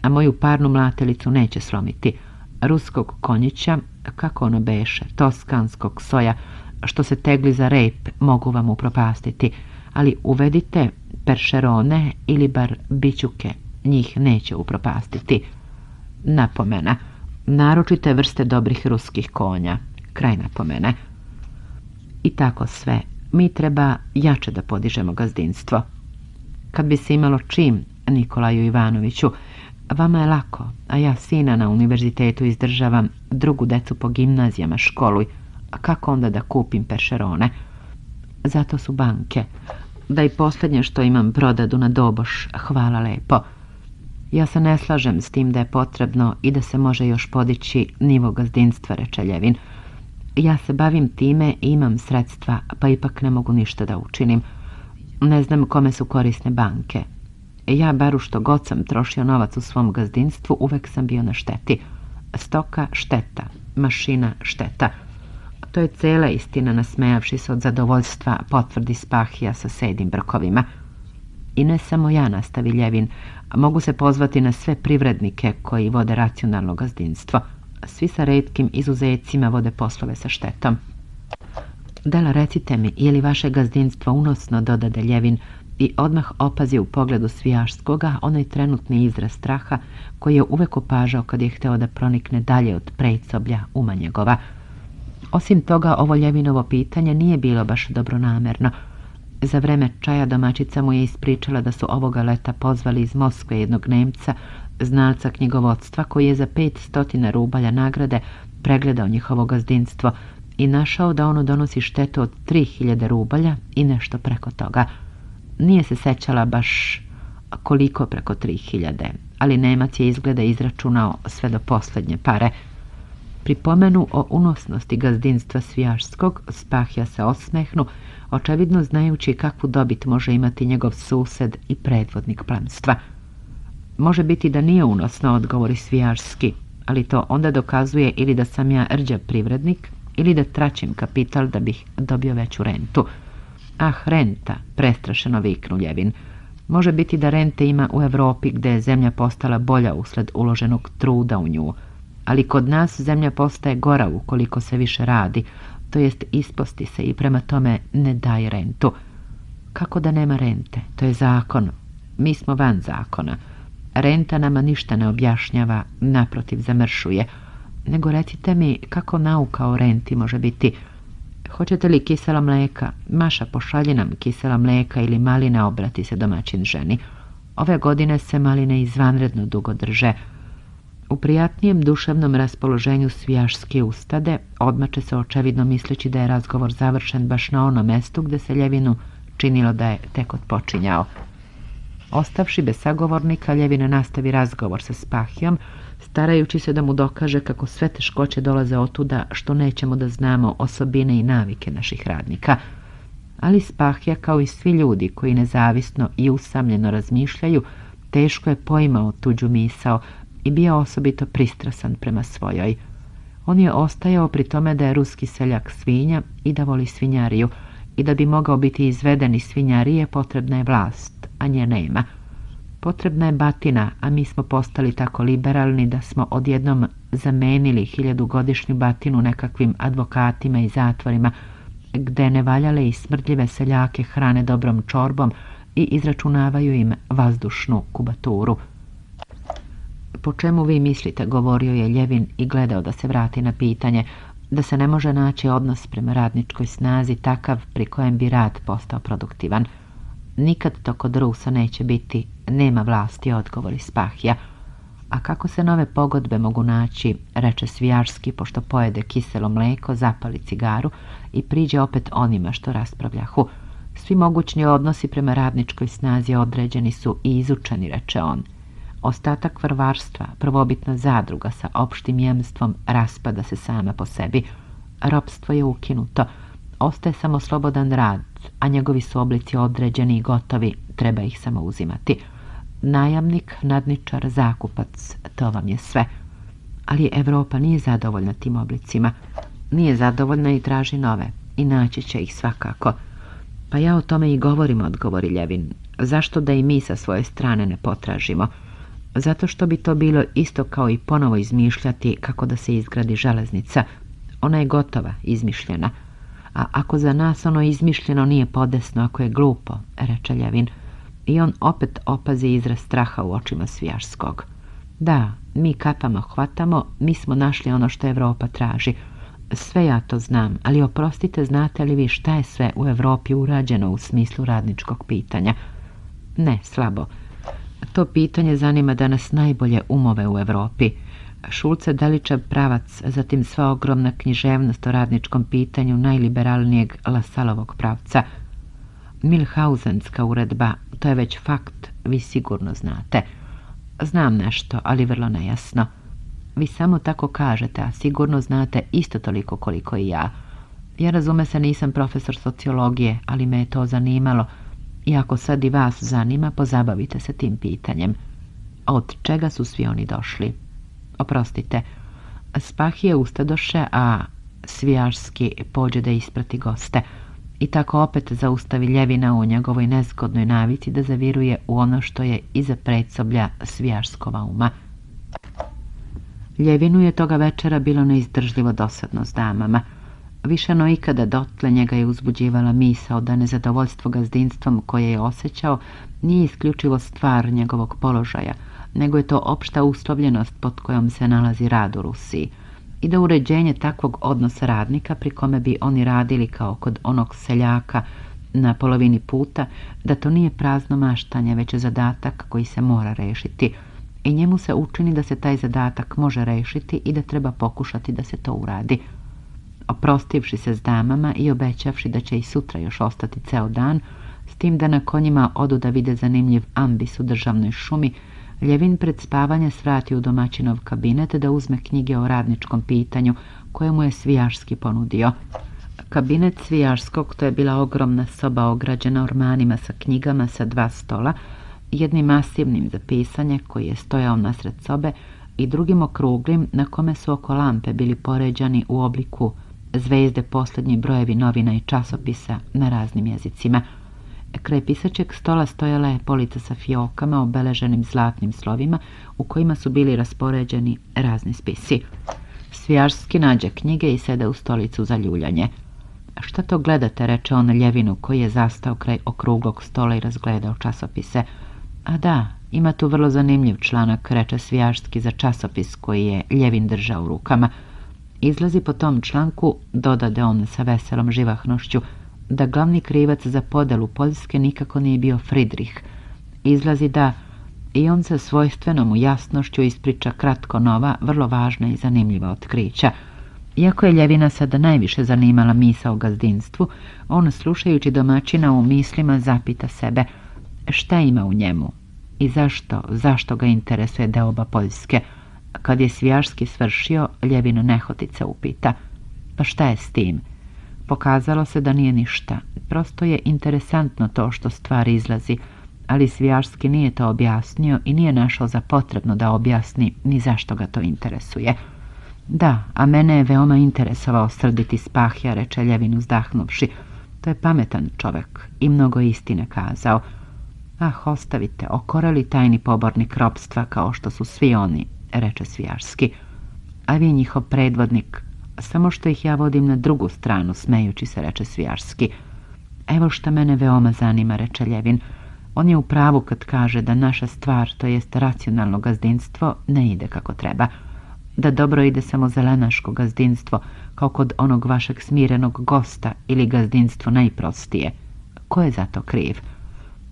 a moju parnu mlatilicu neće slomiti. Ruskog konjića, kako ono beše, toskanskog soja, što se tegli za rep, mogu vam upropastiti, ali uvedite peršerone ili bar bićuke, njih neće upropastiti. Napomena naročite vrste dobrih ruskih konja. Kraj napomene. I tako sve. Mi treba jače da podižemo gazdinstvo. Kad bi se imalo čim, Nikolaju Ivanoviću, vama je lako, a ja sina na univerzitetu izdržavam, drugu decu po gimnazijama školuj, a kako onda da kupim pešerone? Zato su banke. Da i posljednje što imam prodadu na doboš, hvala lepo. Ja se ne slažem s tim da je potrebno i da se može još podići nivo gazdinstva, reče Ljevin. Ja se bavim time i imam sredstva, pa ipak ne mogu ništa da učinim. Ne znam kome su korisne banke. Ja, bar u što god sam trošio novac u svom gazdinstvu, uvek sam bio na šteti. Stoka šteta, mašina šteta. To je cela istina, nasmejavši se od zadovoljstva, potvrdi Spahija sa sedim brkovima. I ne samo ja, nastavi Ljevin, a mogu se pozvati na sve privrednike koji vode racionalno gazdinstvo. Svi sa redkim izuzecima vode poslove sa štetom. Dela, recite mi, je li vaše gazdinstvo unosno, dodade Ljevin, i odmah opazi u pogledu Svijašskoga onaj trenutni izraz straha koji je uvek opažao kad je hteo da pronikne dalje od prejcoblja Umanjegova. Osim toga, ovo Ljevinovo pitanje nije bilo baš dobronamerno. Za vreme čaja domaćica mu je ispričala da su ovoga leta pozvali iz Moskve jednog Nemca, znalca knjigovodstva, koji je za 500 rubalja nagrade pregledao njihovo gazdinstvo i našao da ono donosi štetu od 3000 rubalja i nešto preko toga. Nije se sećala baš koliko preko 3000, ali Nemac je izgleda izračunao sve do posljednje pare. Pri pomenu o unosnosti gazdinstva Svijašskog, Spahja se osmehnu, očevidno znajući kakvu dobit može imati njegov sused i predvodnik planstva. Može biti da nije unosno odgovori svijarski, ali to onda dokazuje ili da sam ja rđa privrednik ili da tračim kapital da bih dobio veću rentu. Ah, renta, prestrašeno viknu Ljevin. Može biti da rente ima u Europi gdje je zemlja postala bolja usled uloženog truda u nju, ali kod nas zemlja postaje gora ukoliko se više radi, to jest isposti se i prema tome ne daj rentu. Kako da nema rente? To je zakon. Mi smo van zakona. Renta nama ništa ne objašnjava, naprotiv zamršuje. Nego recite mi kako nauka o renti može biti. Hoćete li kisela mleka? Maša pošalji nam kisela mleka ili malina obrati se domaćin ženi. Ove godine se maline izvanredno dugo drže. U prijatnijem duševnom raspoloženju svijaške ustade odmače se očevidno misleći da je razgovor završen baš na onom mestu gde se Ljevinu činilo da je tek odpočinjao. Ostavši bez sagovornika, Ljevina nastavi razgovor sa Spahijom, starajući se da mu dokaže kako sve teškoće dolaze otuda što nećemo da znamo osobine i navike naših radnika. Ali Spahija, kao i svi ljudi koji nezavisno i usamljeno razmišljaju, teško je poimao tuđu misao, i bio osobito pristrasan prema svojoj. On je ostajao pri tome da je ruski seljak svinja i da voli svinjariju i da bi mogao biti izveden iz svinjarije potrebna je vlast, a nje nema. Potrebna je batina, a mi smo postali tako liberalni da smo odjednom zamenili hiljadugodišnju batinu nekakvim advokatima i zatvorima, gde valjale i smrdljive seljake hrane dobrom čorbom i izračunavaju im vazdušnu kubaturu. Po čemu vi mislite, govorio je Ljevin i gledao da se vrati na pitanje, da se ne može naći odnos prema radničkoj snazi takav pri kojem bi rad postao produktivan. Nikad to kod Rusa neće biti, nema vlasti, odgovori Spahija. A kako se nove pogodbe mogu naći, reče Svijarski, pošto pojede kiselo mleko, zapali cigaru i priđe opet onima što raspravljahu. Svi mogućni odnosi prema radničkoj snazi određeni su i izučeni, reče on. Ostatak vrvarstva, prvobitna zadruga sa opštim jemstvom, raspada se sama po sebi. Ropstvo je ukinuto. Ostaje samo slobodan rad, a njegovi su oblici određeni i gotovi, treba ih samo uzimati. Najamnik, nadničar, zakupac, to vam je sve. Ali Evropa nije zadovoljna tim oblicima. Nije zadovoljna i traži nove. I naći će ih svakako. Pa ja o tome i govorim, odgovori Ljevin. Zašto da i mi sa svoje strane ne potražimo? zato što bi to bilo isto kao i ponovo izmišljati kako da se izgradi železnica. Ona je gotova, izmišljena. A ako za nas ono izmišljeno nije podesno, ako je glupo, reče Ljevin. I on opet opazi izraz straha u očima Svijašskog. Da, mi kapama hvatamo, mi smo našli ono što Evropa traži. Sve ja to znam, ali oprostite, znate li vi šta je sve u Europi urađeno u smislu radničkog pitanja? Ne, slabo. To pitanje zanima danas najbolje umove u Europi. Šulce Dalića pravac, zatim sva ogromna književnost o radničkom pitanju najliberalnijeg Lasalovog pravca. Milhausenska uredba, to je već fakt, vi sigurno znate. Znam nešto, ali vrlo nejasno. Vi samo tako kažete, a sigurno znate isto toliko koliko i ja. Ja razume se nisam profesor sociologije, ali me je to zanimalo, i ako sad i vas zanima, pozabavite se tim pitanjem. Od čega su svi oni došli? Oprostite, je ustadoše, a Svijaški pođe da isprati goste. I tako opet zaustavi Ljevina u njegovoj nezgodnoj navici da zaviruje u ono što je iza predsoblja Svijaškova uma. Ljevinu je toga večera bilo neizdržljivo dosadno s damama. Više no ikada dotle njega je uzbuđivala misao da nezadovoljstvo gazdinstvom koje je osjećao nije isključivo stvar njegovog položaja, nego je to opšta uslovljenost pod kojom se nalazi rad u Rusiji i da uređenje takvog odnosa radnika pri kome bi oni radili kao kod onog seljaka na polovini puta, da to nije prazno maštanje, već je zadatak koji se mora rešiti i njemu se učini da se taj zadatak može rešiti i da treba pokušati da se to uradi oprostivši se s damama i obećavši da će i sutra još ostati ceo dan, s tim da na konjima odu da vide zanimljiv ambis u državnoj šumi, Ljevin pred spavanje svrati u domaćinov kabinet da uzme knjige o radničkom pitanju koje mu je Svijašski ponudio. Kabinet Svijaškog to je bila ogromna soba ograđena ormanima sa knjigama sa dva stola, jednim masivnim za pisanje koji je stojao nasred sobe i drugim okruglim na kome su oko lampe bili poređani u obliku zvezde posljednji brojevi novina i časopisa na raznim jezicima. Kraj pisačeg stola stojala je polica sa fiokama obeleženim zlatnim slovima u kojima su bili raspoređeni razni spisi. Svijarski nađe knjige i sede u stolicu za ljuljanje. Šta to gledate, reče on ljevinu koji je zastao kraj okruglog stola i razgledao časopise. A da, ima tu vrlo zanimljiv članak, reče Svijaški za časopis koji je ljevin držao u rukama – izlazi po tom članku, dodade on sa veselom živahnošću, da glavni krivac za podelu Poljske nikako nije bio Fridrih. Izlazi da i on sa svojstvenom jasnošću ispriča kratko nova, vrlo važna i zanimljiva otkrića. Iako je Ljevina sada najviše zanimala misa o gazdinstvu, on slušajući domaćina u mislima zapita sebe šta ima u njemu i zašto, zašto ga interesuje deoba Poljske – kad je Svijaški svršio, Ljevin nehotica upita. Pa šta je s tim? Pokazalo se da nije ništa. Prosto je interesantno to što stvar izlazi, ali Svijaški nije to objasnio i nije našao za potrebno da objasni ni zašto ga to interesuje. Da, a mene je veoma interesovao srditi spahja, reče Ljevin uzdahnuvši. To je pametan čovek i mnogo istine kazao. Ah, ostavite, okorali tajni pobornik ropstva kao što su svi oni, reče Svijarski. A vi njihov predvodnik, samo što ih ja vodim na drugu stranu, smejući se, reče Svijarski. Evo što mene veoma zanima, reče Ljevin. On je u pravu kad kaže da naša stvar, to jest racionalno gazdinstvo, ne ide kako treba. Da dobro ide samo zelenaško gazdinstvo, kao kod onog vašeg smirenog gosta ili gazdinstvo najprostije. Ko je za to kriv?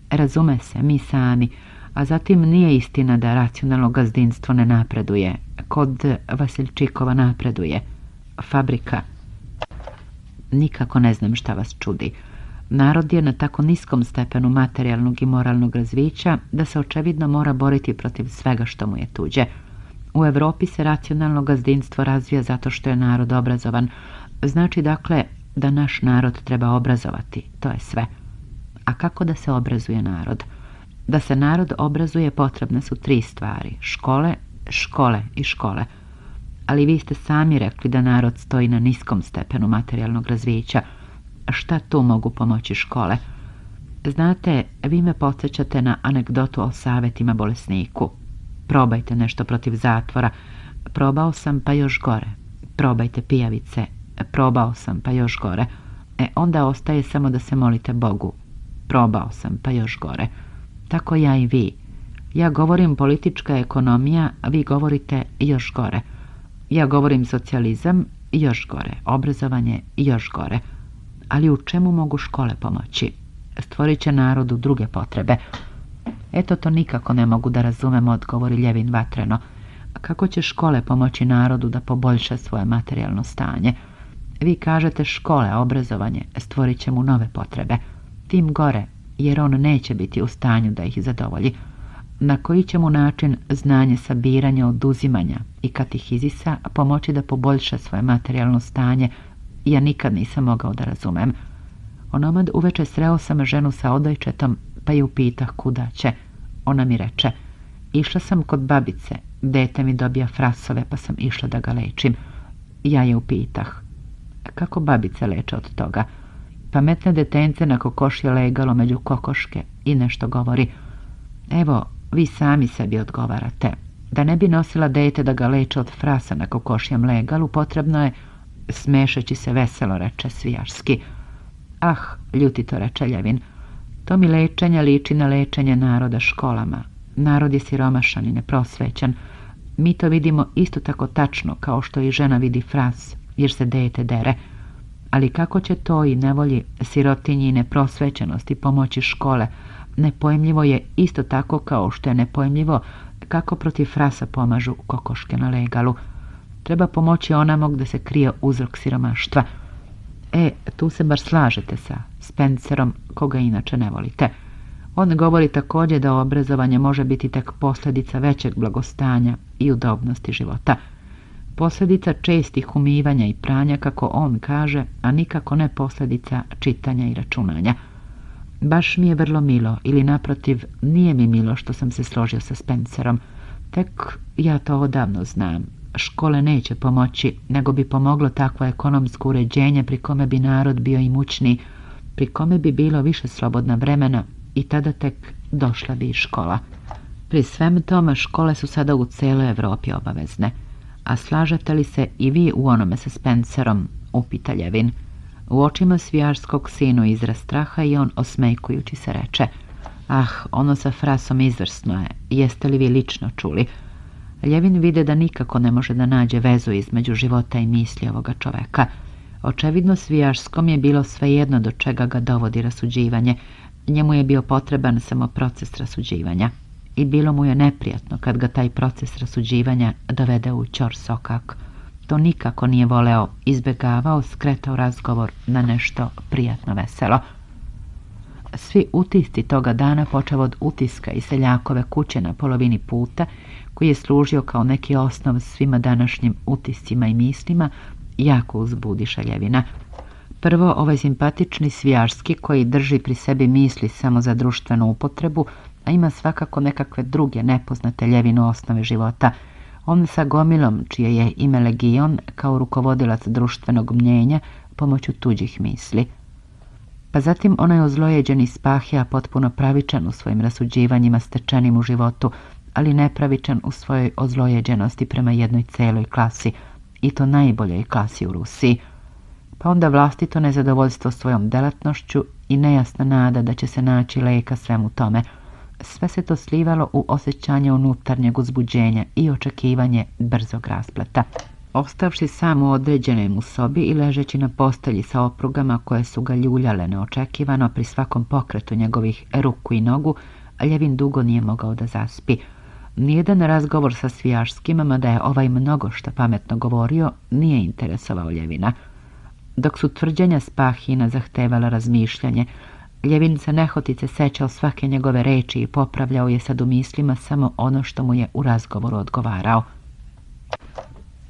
Razume se, mi sami, a zatim nije istina da racionalno gazdinstvo ne napreduje. Kod Vasilčikova napreduje. Fabrika. Nikako ne znam šta vas čudi. Narod je na tako niskom stepenu materijalnog i moralnog razvića da se očevidno mora boriti protiv svega što mu je tuđe. U Europi se racionalno gazdinstvo razvija zato što je narod obrazovan. Znači dakle da naš narod treba obrazovati, to je sve. A kako da se obrazuje narod? Da se narod obrazuje potrebne su tri stvari. Škole, škole i škole. Ali vi ste sami rekli da narod stoji na niskom stepenu materijalnog razvića. Šta tu mogu pomoći škole? Znate, vi me podsjećate na anegdotu o savjetima bolesniku. Probajte nešto protiv zatvora. Probao sam pa još gore. Probajte pijavice. Probao sam pa još gore. E onda ostaje samo da se molite Bogu. Probao sam pa još gore. Tako ja i vi. Ja govorim politička ekonomija, a vi govorite još gore. Ja govorim socijalizam, još gore. Obrazovanje, još gore. Ali u čemu mogu škole pomoći? Stvorit će narodu druge potrebe. Eto to nikako ne mogu da razumem, odgovori Ljevin vatreno. Kako će škole pomoći narodu da poboljša svoje materijalno stanje? Vi kažete škole, obrazovanje, stvorit će mu nove potrebe. Tim gore, jer on neće biti u stanju da ih zadovolji. Na koji će mu način znanje sabiranja, oduzimanja i katihizisa pomoći da poboljša svoje materijalno stanje, ja nikad nisam mogao da razumem. Onomad uveče sreo sam ženu sa odojčetom, pa je upitah kuda će. Ona mi reče, išla sam kod babice, dete mi dobija frasove, pa sam išla da ga lečim. Ja je upitah, kako babice leče od toga? pametne detence na kokoš legalo među kokoške i nešto govori. Evo, vi sami sebi odgovarate. Da ne bi nosila dete da ga leče od frasa na kokošjem legalu, potrebno je, smešeći se veselo, reče Svijarski. Ah, ljuti to reče Ljevin. To mi lečenje liči na lečenje naroda školama. Narod je siromašan i neprosvećan. Mi to vidimo isto tako tačno kao što i žena vidi fras, jer se dete dere. Ali kako će to i nevolji sirotinji i neprosvećenosti pomoći škole? Nepojmljivo je isto tako kao što je nepojmljivo kako protiv frasa pomažu kokoške na legalu. Treba pomoći onamo gdje se krije uzrok siromaštva. E, tu se bar slažete sa Spencerom, koga inače ne volite. On govori također da obrazovanje može biti tek posljedica većeg blagostanja i udobnosti života posljedica čestih umivanja i pranja, kako on kaže, a nikako ne posljedica čitanja i računanja. Baš mi je vrlo milo, ili naprotiv, nije mi milo što sam se složio sa Spencerom. Tek ja to odavno znam. Škole neće pomoći, nego bi pomoglo takvo ekonomsko uređenje pri kome bi narod bio imućni, pri kome bi bilo više slobodna vremena i tada tek došla bi i škola. Pri svem tome škole su sada u cijeloj Europi obavezne. A slažete li se i vi u onome sa Spencerom? upita Ljevin. U očima svijarskog sinu izraz straha i on osmejkujući se reče Ah, ono sa frasom izvrsno je. Jeste li vi lično čuli? Ljevin vide da nikako ne može da nađe vezu između života i misli ovoga čoveka. Očevidno svijaškom je bilo svejedno do čega ga dovodi rasuđivanje. Njemu je bio potreban samo proces rasuđivanja i bilo mu je neprijatno kad ga taj proces rasuđivanja dovede u čor sokak. To nikako nije voleo, izbjegavao, skretao razgovor na nešto prijatno veselo. Svi utisti toga dana počeo od utiska i seljakove kuće na polovini puta, koji je služio kao neki osnov svima današnjim utiscima i mislima, jako uzbudi šaljevina. Prvo, ovaj simpatični svijarski koji drži pri sebi misli samo za društvenu upotrebu, a ima svakako nekakve druge nepoznate ljevinu osnove života. On sa gomilom, čije je ime Legion, kao rukovodilac društvenog mnjenja, pomoću tuđih misli. Pa zatim onaj ozlojeđeni pahija, potpuno pravičan u svojim rasuđivanjima stečenim u životu, ali nepravičan u svojoj ozlojeđenosti prema jednoj celoj klasi, i to najboljoj klasi u Rusiji. Pa onda vlastito nezadovoljstvo svojom delatnošću i nejasna nada da će se naći lejka svemu tome – sve se to slivalo u osjećanje unutarnjeg uzbuđenja i očekivanje brzog rasplata. Ostavši sam u određenoj mu sobi i ležeći na postelji sa oprugama koje su ga ljuljale neočekivano pri svakom pokretu njegovih ruku i nogu, Ljevin dugo nije mogao da zaspi. Nijedan razgovor sa Svijašskim, mada je ovaj mnogo što pametno govorio, nije interesovao Ljevina. Dok su tvrđenja Spahina zahtevala razmišljanje, Ljevin se nehotice sećao svake njegove reči i popravljao je sad u mislima samo ono što mu je u razgovoru odgovarao.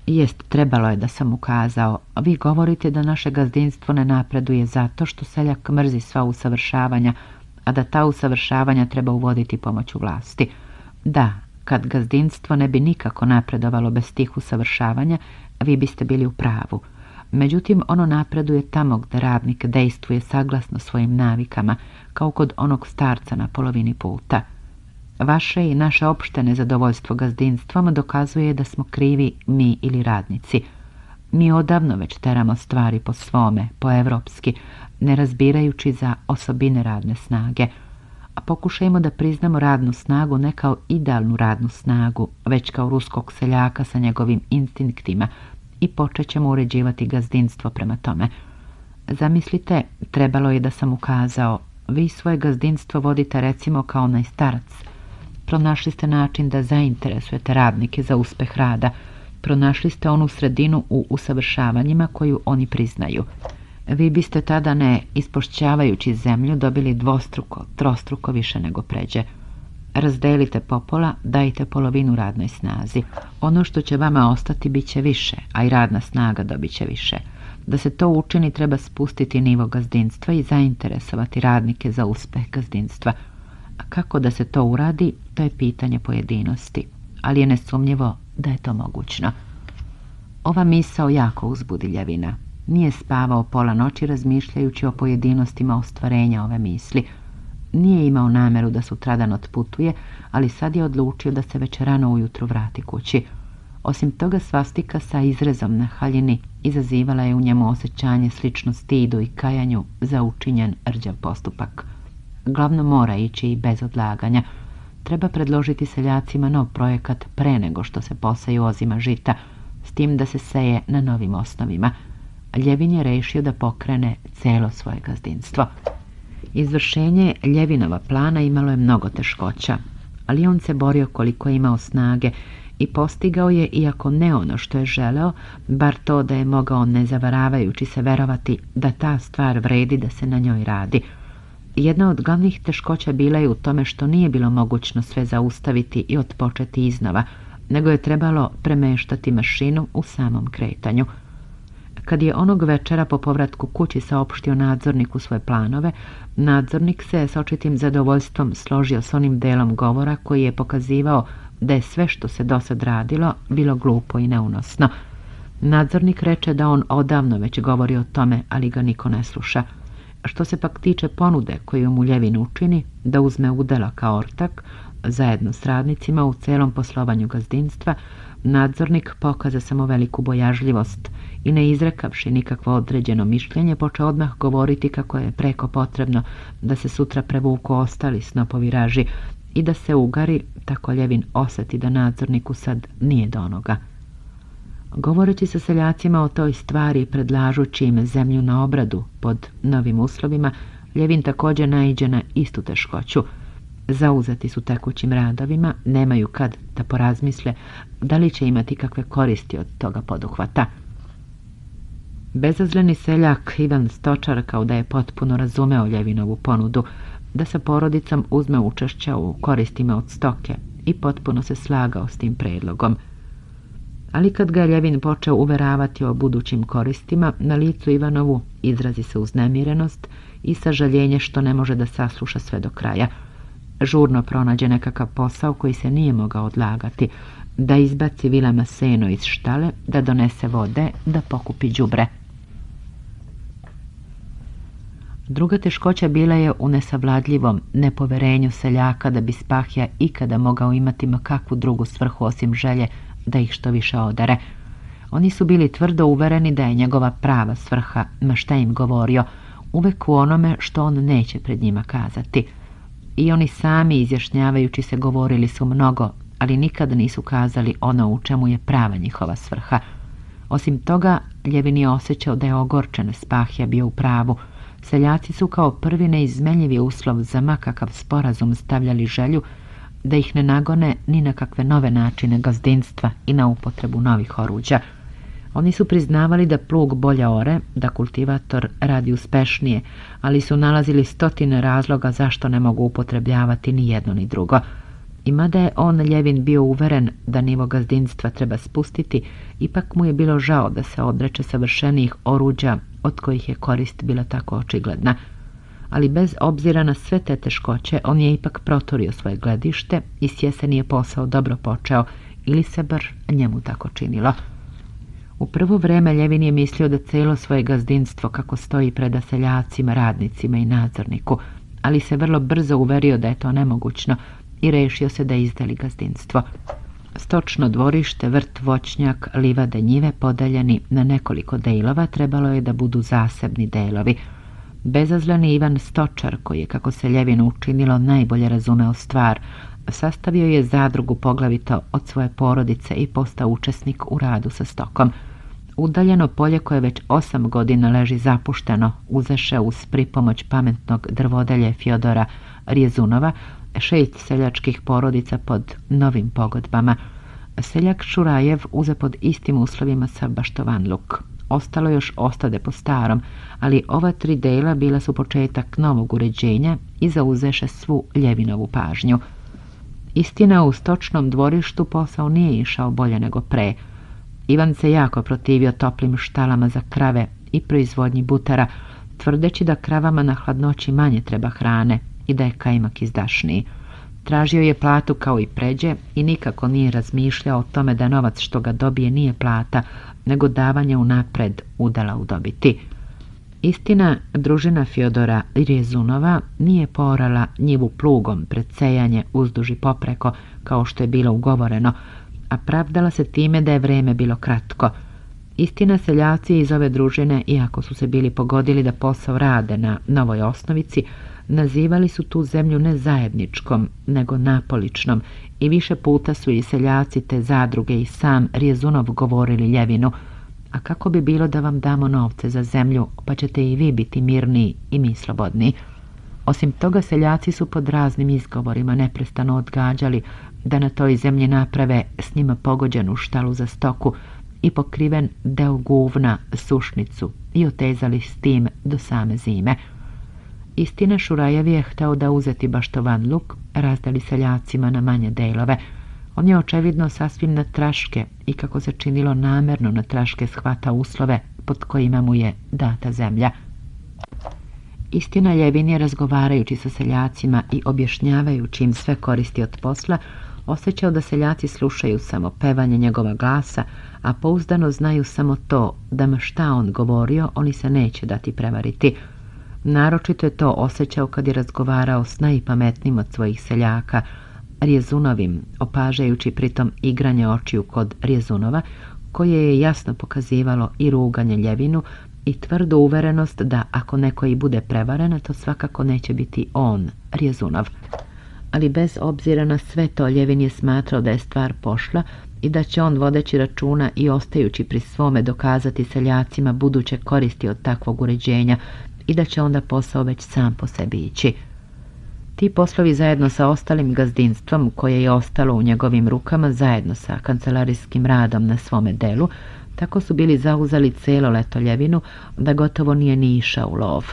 Jest, trebalo je da sam ukazao. Vi govorite da naše gazdinstvo ne napreduje zato što seljak mrzi sva usavršavanja, a da ta usavršavanja treba uvoditi pomoću vlasti. Da, kad gazdinstvo ne bi nikako napredovalo bez tih usavršavanja, vi biste bili u pravu. Međutim, ono napreduje tamo gdje radnik dejstvuje saglasno svojim navikama, kao kod onog starca na polovini puta. Vaše i naše opšte nezadovoljstvo gazdinstvom dokazuje da smo krivi mi ili radnici. Mi odavno već teramo stvari po svome, po evropski, ne razbirajući za osobine radne snage. A pokušajmo da priznamo radnu snagu ne kao idealnu radnu snagu, već kao ruskog seljaka sa njegovim instinktima – i počet ćemo uređivati gazdinstvo prema tome. Zamislite, trebalo je da sam ukazao, vi svoje gazdinstvo vodite recimo kao najstarac. Pronašli ste način da zainteresujete radnike za uspeh rada. Pronašli ste onu sredinu u usavršavanjima koju oni priznaju. Vi biste tada ne, ispošćavajući zemlju, dobili dvostruko, trostruko više nego pređe. Razdelite popola, dajte polovinu radnoj snazi. Ono što će vama ostati bit će više, a i radna snaga dobit će više. Da se to učini treba spustiti nivo gazdinstva i zainteresovati radnike za uspeh gazdinstva. A kako da se to uradi, to je pitanje pojedinosti, ali je nesumnjivo da je to mogućno. Ova misao jako uzbudi Nije spavao pola noći razmišljajući o pojedinostima ostvarenja ove misli – nije imao nameru da sutradan otputuje, ali sad je odlučio da se već rano ujutro vrati kući. Osim toga svastika sa izrezom na haljini izazivala je u njemu osjećanje slično stidu i kajanju za učinjen rđav postupak. Glavno mora ići i bez odlaganja. Treba predložiti seljacima nov projekat pre nego što se poseju ozima žita, s tim da se seje na novim osnovima. Ljevin je rešio da pokrene celo svoje gazdinstvo. Izvršenje Ljevinova plana imalo je mnogo teškoća, ali on se borio koliko je imao snage i postigao je, iako ne ono što je želeo, bar to da je mogao nezavaravajući se verovati da ta stvar vredi da se na njoj radi. Jedna od glavnih teškoća bila je u tome što nije bilo mogućno sve zaustaviti i otpočeti iznova, nego je trebalo premeštati mašinu u samom kretanju – kad je onog večera po povratku kući saopštio nadzorniku svoje planove, nadzornik se s očitim zadovoljstvom složio s onim delom govora koji je pokazivao da je sve što se dosad radilo bilo glupo i neunosno. Nadzornik reče da on odavno već govori o tome, ali ga niko ne sluša. Što se pak tiče ponude koju mu Ljevin učini da uzme udela kao ortak, zajedno s radnicima u celom poslovanju gazdinstva, nadzornik pokaza samo veliku bojažljivost i ne izrekavši nikakvo određeno mišljenje, počeo odmah govoriti kako je preko potrebno da se sutra prevuku ostali snopovi raži i da se ugari, tako Ljevin osjeti da nadzorniku sad nije do onoga. Govoreći sa seljacima o toj stvari predlažući im zemlju na obradu pod novim uslovima, Ljevin također naiđe na istu teškoću. Zauzeti su tekućim radovima, nemaju kad da porazmisle da li će imati kakve koristi od toga poduhvata. Bezazleni seljak Ivan Stočar kao da je potpuno razumeo Ljevinovu ponudu da sa porodicom uzme učešća u koristima od stoke i potpuno se slagao s tim predlogom. Ali kad ga je Ljevin počeo uveravati o budućim koristima, na licu Ivanovu izrazi se uznemirenost i sažaljenje što ne može da sasluša sve do kraja. Žurno pronađe nekakav posao koji se nije mogao odlagati, da izbaci vilama seno iz štale, da donese vode, da pokupi đubre. Druga teškoća bila je u nesavladljivom nepoverenju seljaka da bi Spahija ikada mogao imati kakvu drugu svrhu osim želje da ih što više odare. Oni su bili tvrdo uvereni da je njegova prava svrha, ma šta im govorio, uvek u onome što on neće pred njima kazati. I oni sami izjašnjavajući se govorili su mnogo, ali nikad nisu kazali ono u čemu je prava njihova svrha. Osim toga, Ljevin je osjećao da je ogorčen Spahija bio u pravu, Seljaci su kao prvi neizmenljivi uslov za makakav sporazum stavljali želju da ih ne nagone ni na kakve nove načine gazdinstva i na upotrebu novih oruđa. Oni su priznavali da plug bolja ore, da kultivator radi uspešnije, ali su nalazili stotine razloga zašto ne mogu upotrebljavati ni jedno ni drugo. I mada je on Ljevin bio uveren da nivo gazdinstva treba spustiti, ipak mu je bilo žao da se odreče savršenijih oruđa od kojih je korist bila tako očigledna. Ali bez obzira na sve te teškoće, on je ipak protorio svoje gledište i s je posao dobro počeo, ili se bar njemu tako činilo. U prvo vreme Ljevin je mislio da celo svoje gazdinstvo kako stoji pred aseljacima, radnicima i nadzorniku, ali se vrlo brzo uverio da je to nemogućno i rešio se da izdeli gazdinstvo. Stočno dvorište, vrt, voćnjak, livade, njive podeljeni na nekoliko delova trebalo je da budu zasebni delovi. Bezazljani Ivan Stočar, koji je, kako se Ljevinu učinilo, najbolje razumeo stvar, sastavio je zadrugu poglavito od svoje porodice i postao učesnik u radu sa stokom. Udaljeno polje koje već osam godina leži zapušteno, uzeše uz pripomoć pametnog drvodelje Fjodora Rjezunova, šest seljačkih porodica pod novim pogodbama. Seljak Šurajev uze pod istim uslovima sa Baštovanluk. Ostalo još ostade po starom, ali ova tri dela bila su početak novog uređenja i zauzeše svu Ljevinovu pažnju. Istina, u stočnom dvorištu posao nije išao bolje nego pre. Ivan se jako protivio toplim štalama za krave i proizvodnji butara, tvrdeći da kravama na hladnoći manje treba hrane, i da je kajmak izdašniji. Tražio je platu kao i pređe i nikako nije razmišljao o tome da novac što ga dobije nije plata, nego davanje unapred udala u dobiti. Istina, družina Fjodora Rezunova nije porala njivu plugom pred sejanje uzduži popreko, kao što je bilo ugovoreno, a pravdala se time da je vreme bilo kratko. Istina, seljaci iz ove družine, iako su se bili pogodili da posao rade na novoj osnovici, nazivali su tu zemlju ne zajedničkom, nego napoličnom i više puta su i seljaci te zadruge i sam Rijezunov govorili Ljevinu a kako bi bilo da vam damo novce za zemlju, pa ćete i vi biti mirniji i mi slobodni. Osim toga, seljaci su pod raznim izgovorima neprestano odgađali da na toj zemlji naprave s njima pogođenu štalu za stoku i pokriven deo guvna, sušnicu i otezali s tim do same zime. Istina, Šurajevi je htio da uzeti baštovan luk, razdali seljacima na manje delove. On je očevidno sasvim na traške i kako se činilo namerno na traške shvata uslove pod kojima mu je data zemlja. Istina, Ljevin je razgovarajući sa seljacima i objašnjavajući im sve koristi od posla, osjećao da seljaci slušaju samo pevanje njegova glasa, a pouzdano znaju samo to da ma šta on govorio, oni se neće dati prevariti – Naročito je to osjećao kad je razgovarao s najpametnijim od svojih seljaka, Rjezunovim, opažajući pritom igranje očiju kod Rjezunova, koje je jasno pokazivalo i ruganje ljevinu i tvrdu uverenost da ako neko i bude prevaren, to svakako neće biti on, Rjezunov. Ali bez obzira na sve to, Ljevin je smatrao da je stvar pošla i da će on vodeći računa i ostajući pri svome dokazati seljacima buduće koristi od takvog uređenja, i da će onda posao već sam po sebi ići. Ti poslovi zajedno sa ostalim gazdinstvom koje je ostalo u njegovim rukama zajedno sa kancelarijskim radom na svome delu, tako su bili zauzali celo letoljevinu da gotovo nije ni išao u lov.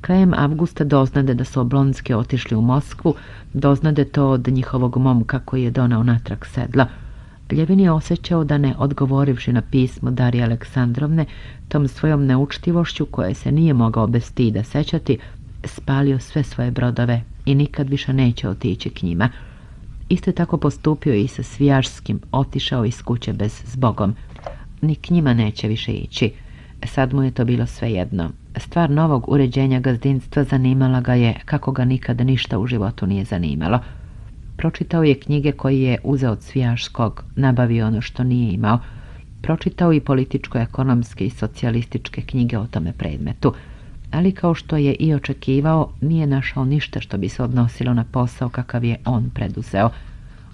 Krajem avgusta doznade da su Oblonski otišli u Moskvu, doznade to od njihovog momka koji je donao natrag sedla – Ljevin je osjećao da ne odgovorivši na pismo Darije Aleksandrovne, tom svojom neučtivošću koje se nije mogao bez da sećati, spalio sve svoje brodove i nikad više neće otići k njima. Isto je tako postupio i sa Svijašskim, otišao iz kuće bez zbogom. Ni k njima neće više ići. Sad mu je to bilo svejedno. Stvar novog uređenja gazdinstva zanimala ga je kako ga nikad ništa u životu nije zanimalo. Pročitao je knjige koje je uzeo od Svijaškog, nabavio ono što nije imao. Pročitao i političko-ekonomske i socijalističke knjige o tome predmetu. Ali kao što je i očekivao, nije našao ništa što bi se odnosilo na posao kakav je on preduzeo.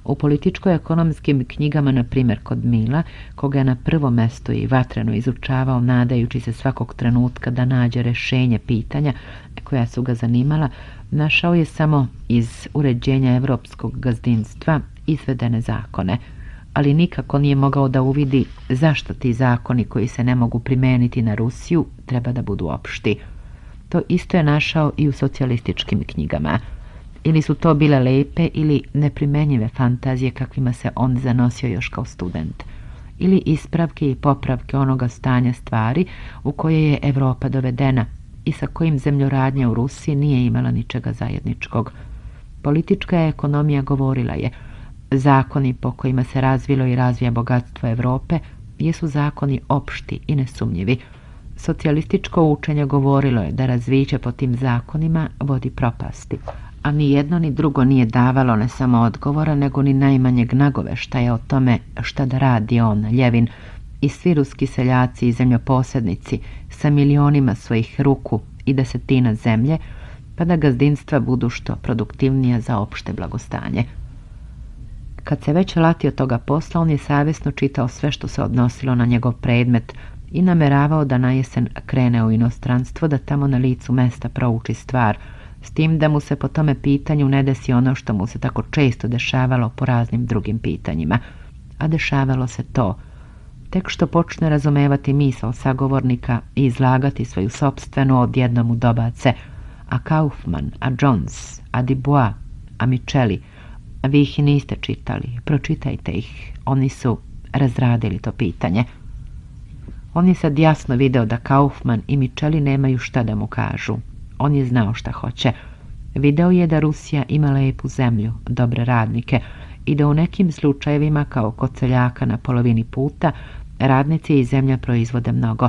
U političko-ekonomskim knjigama, na primjer kod Mila, koga je na prvo mesto i vatreno izučavao, nadajući se svakog trenutka da nađe rješenje pitanja e, koja su ga zanimala, našao je samo iz uređenja europskog gazdinstva izvedene zakone, ali nikako nije mogao da uvidi zašto ti zakoni koji se ne mogu primijeniti na Rusiju treba da budu opšti. To isto je našao i u socijalističkim knjigama. Ili su to bile lepe ili neprimenjive fantazije kakvima se on zanosio još kao student. Ili ispravke i popravke onoga stanja stvari u koje je Europa dovedena, i sa kojim zemljoradnja u Rusiji nije imala ničega zajedničkog. Politička ekonomija govorila je zakoni po kojima se razvilo i razvija bogatstvo Europe jesu zakoni opšti i nesumnjivi. Socijalističko učenje govorilo je da razviće po tim zakonima vodi propasti, a ni jedno ni drugo nije davalo ne samo odgovora, nego ni najmanjeg je o tome šta da radi on, Ljevin, i svi ruski seljaci i zemljoposednici sa milionima svojih ruku i desetina zemlje, pa da gazdinstva budu što produktivnija za opšte blagostanje. Kad se već latio toga posla, on je savjesno čitao sve što se odnosilo na njegov predmet i nameravao da na jesen krene u inostranstvo da tamo na licu mesta prouči stvar, s tim da mu se po tome pitanju ne desi ono što mu se tako često dešavalo po raznim drugim pitanjima. A dešavalo se to – tek što počne razumevati misao sagovornika i izlagati svoju sobstvenu odjednom u dobace a Kaufman, a Jones, a Dubois, a Micheli vi ih niste čitali, pročitajte ih oni su razradili to pitanje on je sad jasno video da Kaufman i Micheli nemaju šta da mu kažu on je znao šta hoće Video je da Rusija ima lepu zemlju, dobre radnike i da u nekim slučajevima kao kod seljaka na polovini puta Radnici i zemlja proizvode mnogo.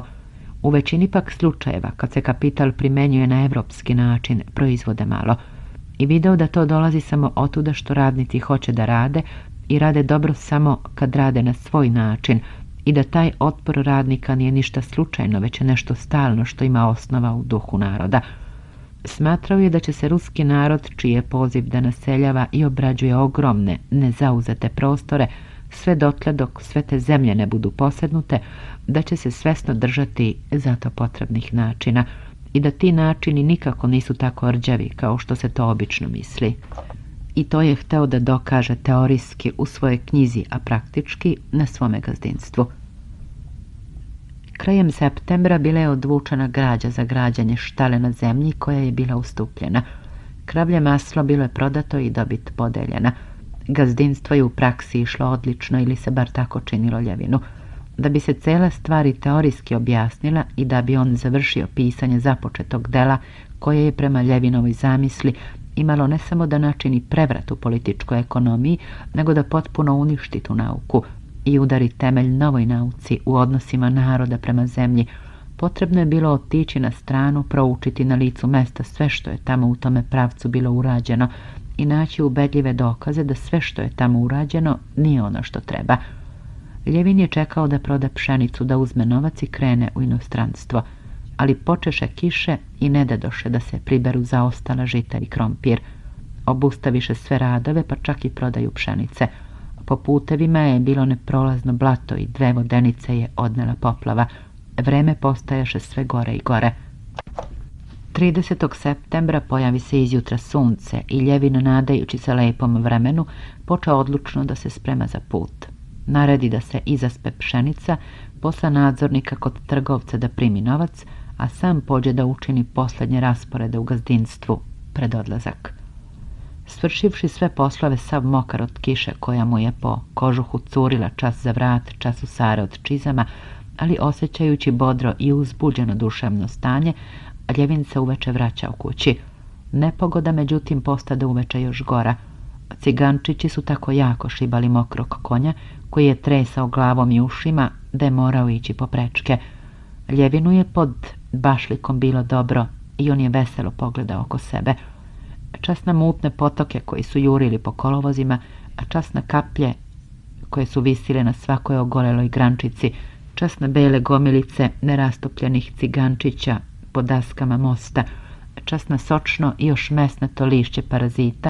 U većini pak slučajeva, kad se kapital primenjuje na evropski način, proizvode malo. I video da to dolazi samo otuda što radnici hoće da rade i rade dobro samo kad rade na svoj način i da taj otpor radnika nije ništa slučajno, već je nešto stalno što ima osnova u duhu naroda. Smatrao je da će se ruski narod, čiji je poziv da naseljava i obrađuje ogromne, nezauzete prostore, sve dotle dok sve te zemlje ne budu posednute, da će se svesno držati zato potrebnih načina i da ti načini nikako nisu tako rđavi kao što se to obično misli. I to je hteo da dokaže teorijski u svojoj knjizi, a praktički na svome gazdinstvu. Krajem septembra bila je odvučena građa za građanje štale na zemlji koja je bila ustupljena. Kravlje maslo bilo je prodato i dobit podeljena – Gazdinstvo je u praksi išlo odlično ili se bar tako činilo Ljevinu. Da bi se cela stvari teorijski objasnila i da bi on završio pisanje započetog dela koje je prema Ljevinovoj zamisli imalo ne samo da načini prevrat u političkoj ekonomiji, nego da potpuno uništi tu nauku i udari temelj novoj nauci u odnosima naroda prema zemlji, potrebno je bilo otići na stranu, proučiti na licu mesta sve što je tamo u tome pravcu bilo urađeno, i naći ubedljive dokaze da sve što je tamo urađeno nije ono što treba. Ljevin je čekao da proda pšenicu, da uzme novac i krene u inostranstvo, ali počeše kiše i ne doše da se priberu zaostala žita i krompir. Obustaviše sve radove, pa čak i prodaju pšenice. Po putevima je bilo neprolazno blato i dve vodenice je odnela poplava. Vreme postajaše sve gore i gore. 30. septembra pojavi se izjutra sunce i Ljevino, nadajući se lepom vremenu, počeo odlučno da se sprema za put. Naredi da se izaspe pšenica, posla nadzornika kod trgovca da primi novac, a sam pođe da učini posljednje rasporede u gazdinstvu pred odlazak. Svršivši sve poslove sav mokar od kiše koja mu je po kožuhu curila čas za vrat, čas u sare od čizama, ali osjećajući bodro i uzbuđeno duševno stanje, Ljevin se uveče vraća u kući. Nepogoda međutim postade uveče još gora. Cigančići su tako jako šibali mokrog konja, koji je tresao glavom i ušima, da je morao ići po prečke. Ljevinu je pod bašlikom bilo dobro i on je veselo pogledao oko sebe. Čas na mutne potoke koji su jurili po kolovozima, a čas na kaplje koje su visile na svakoj ogoleloj grančici, čas na bele gomilice nerastopljenih cigančića po daskama mosta, časna sočno i još mesnato lišće parazita,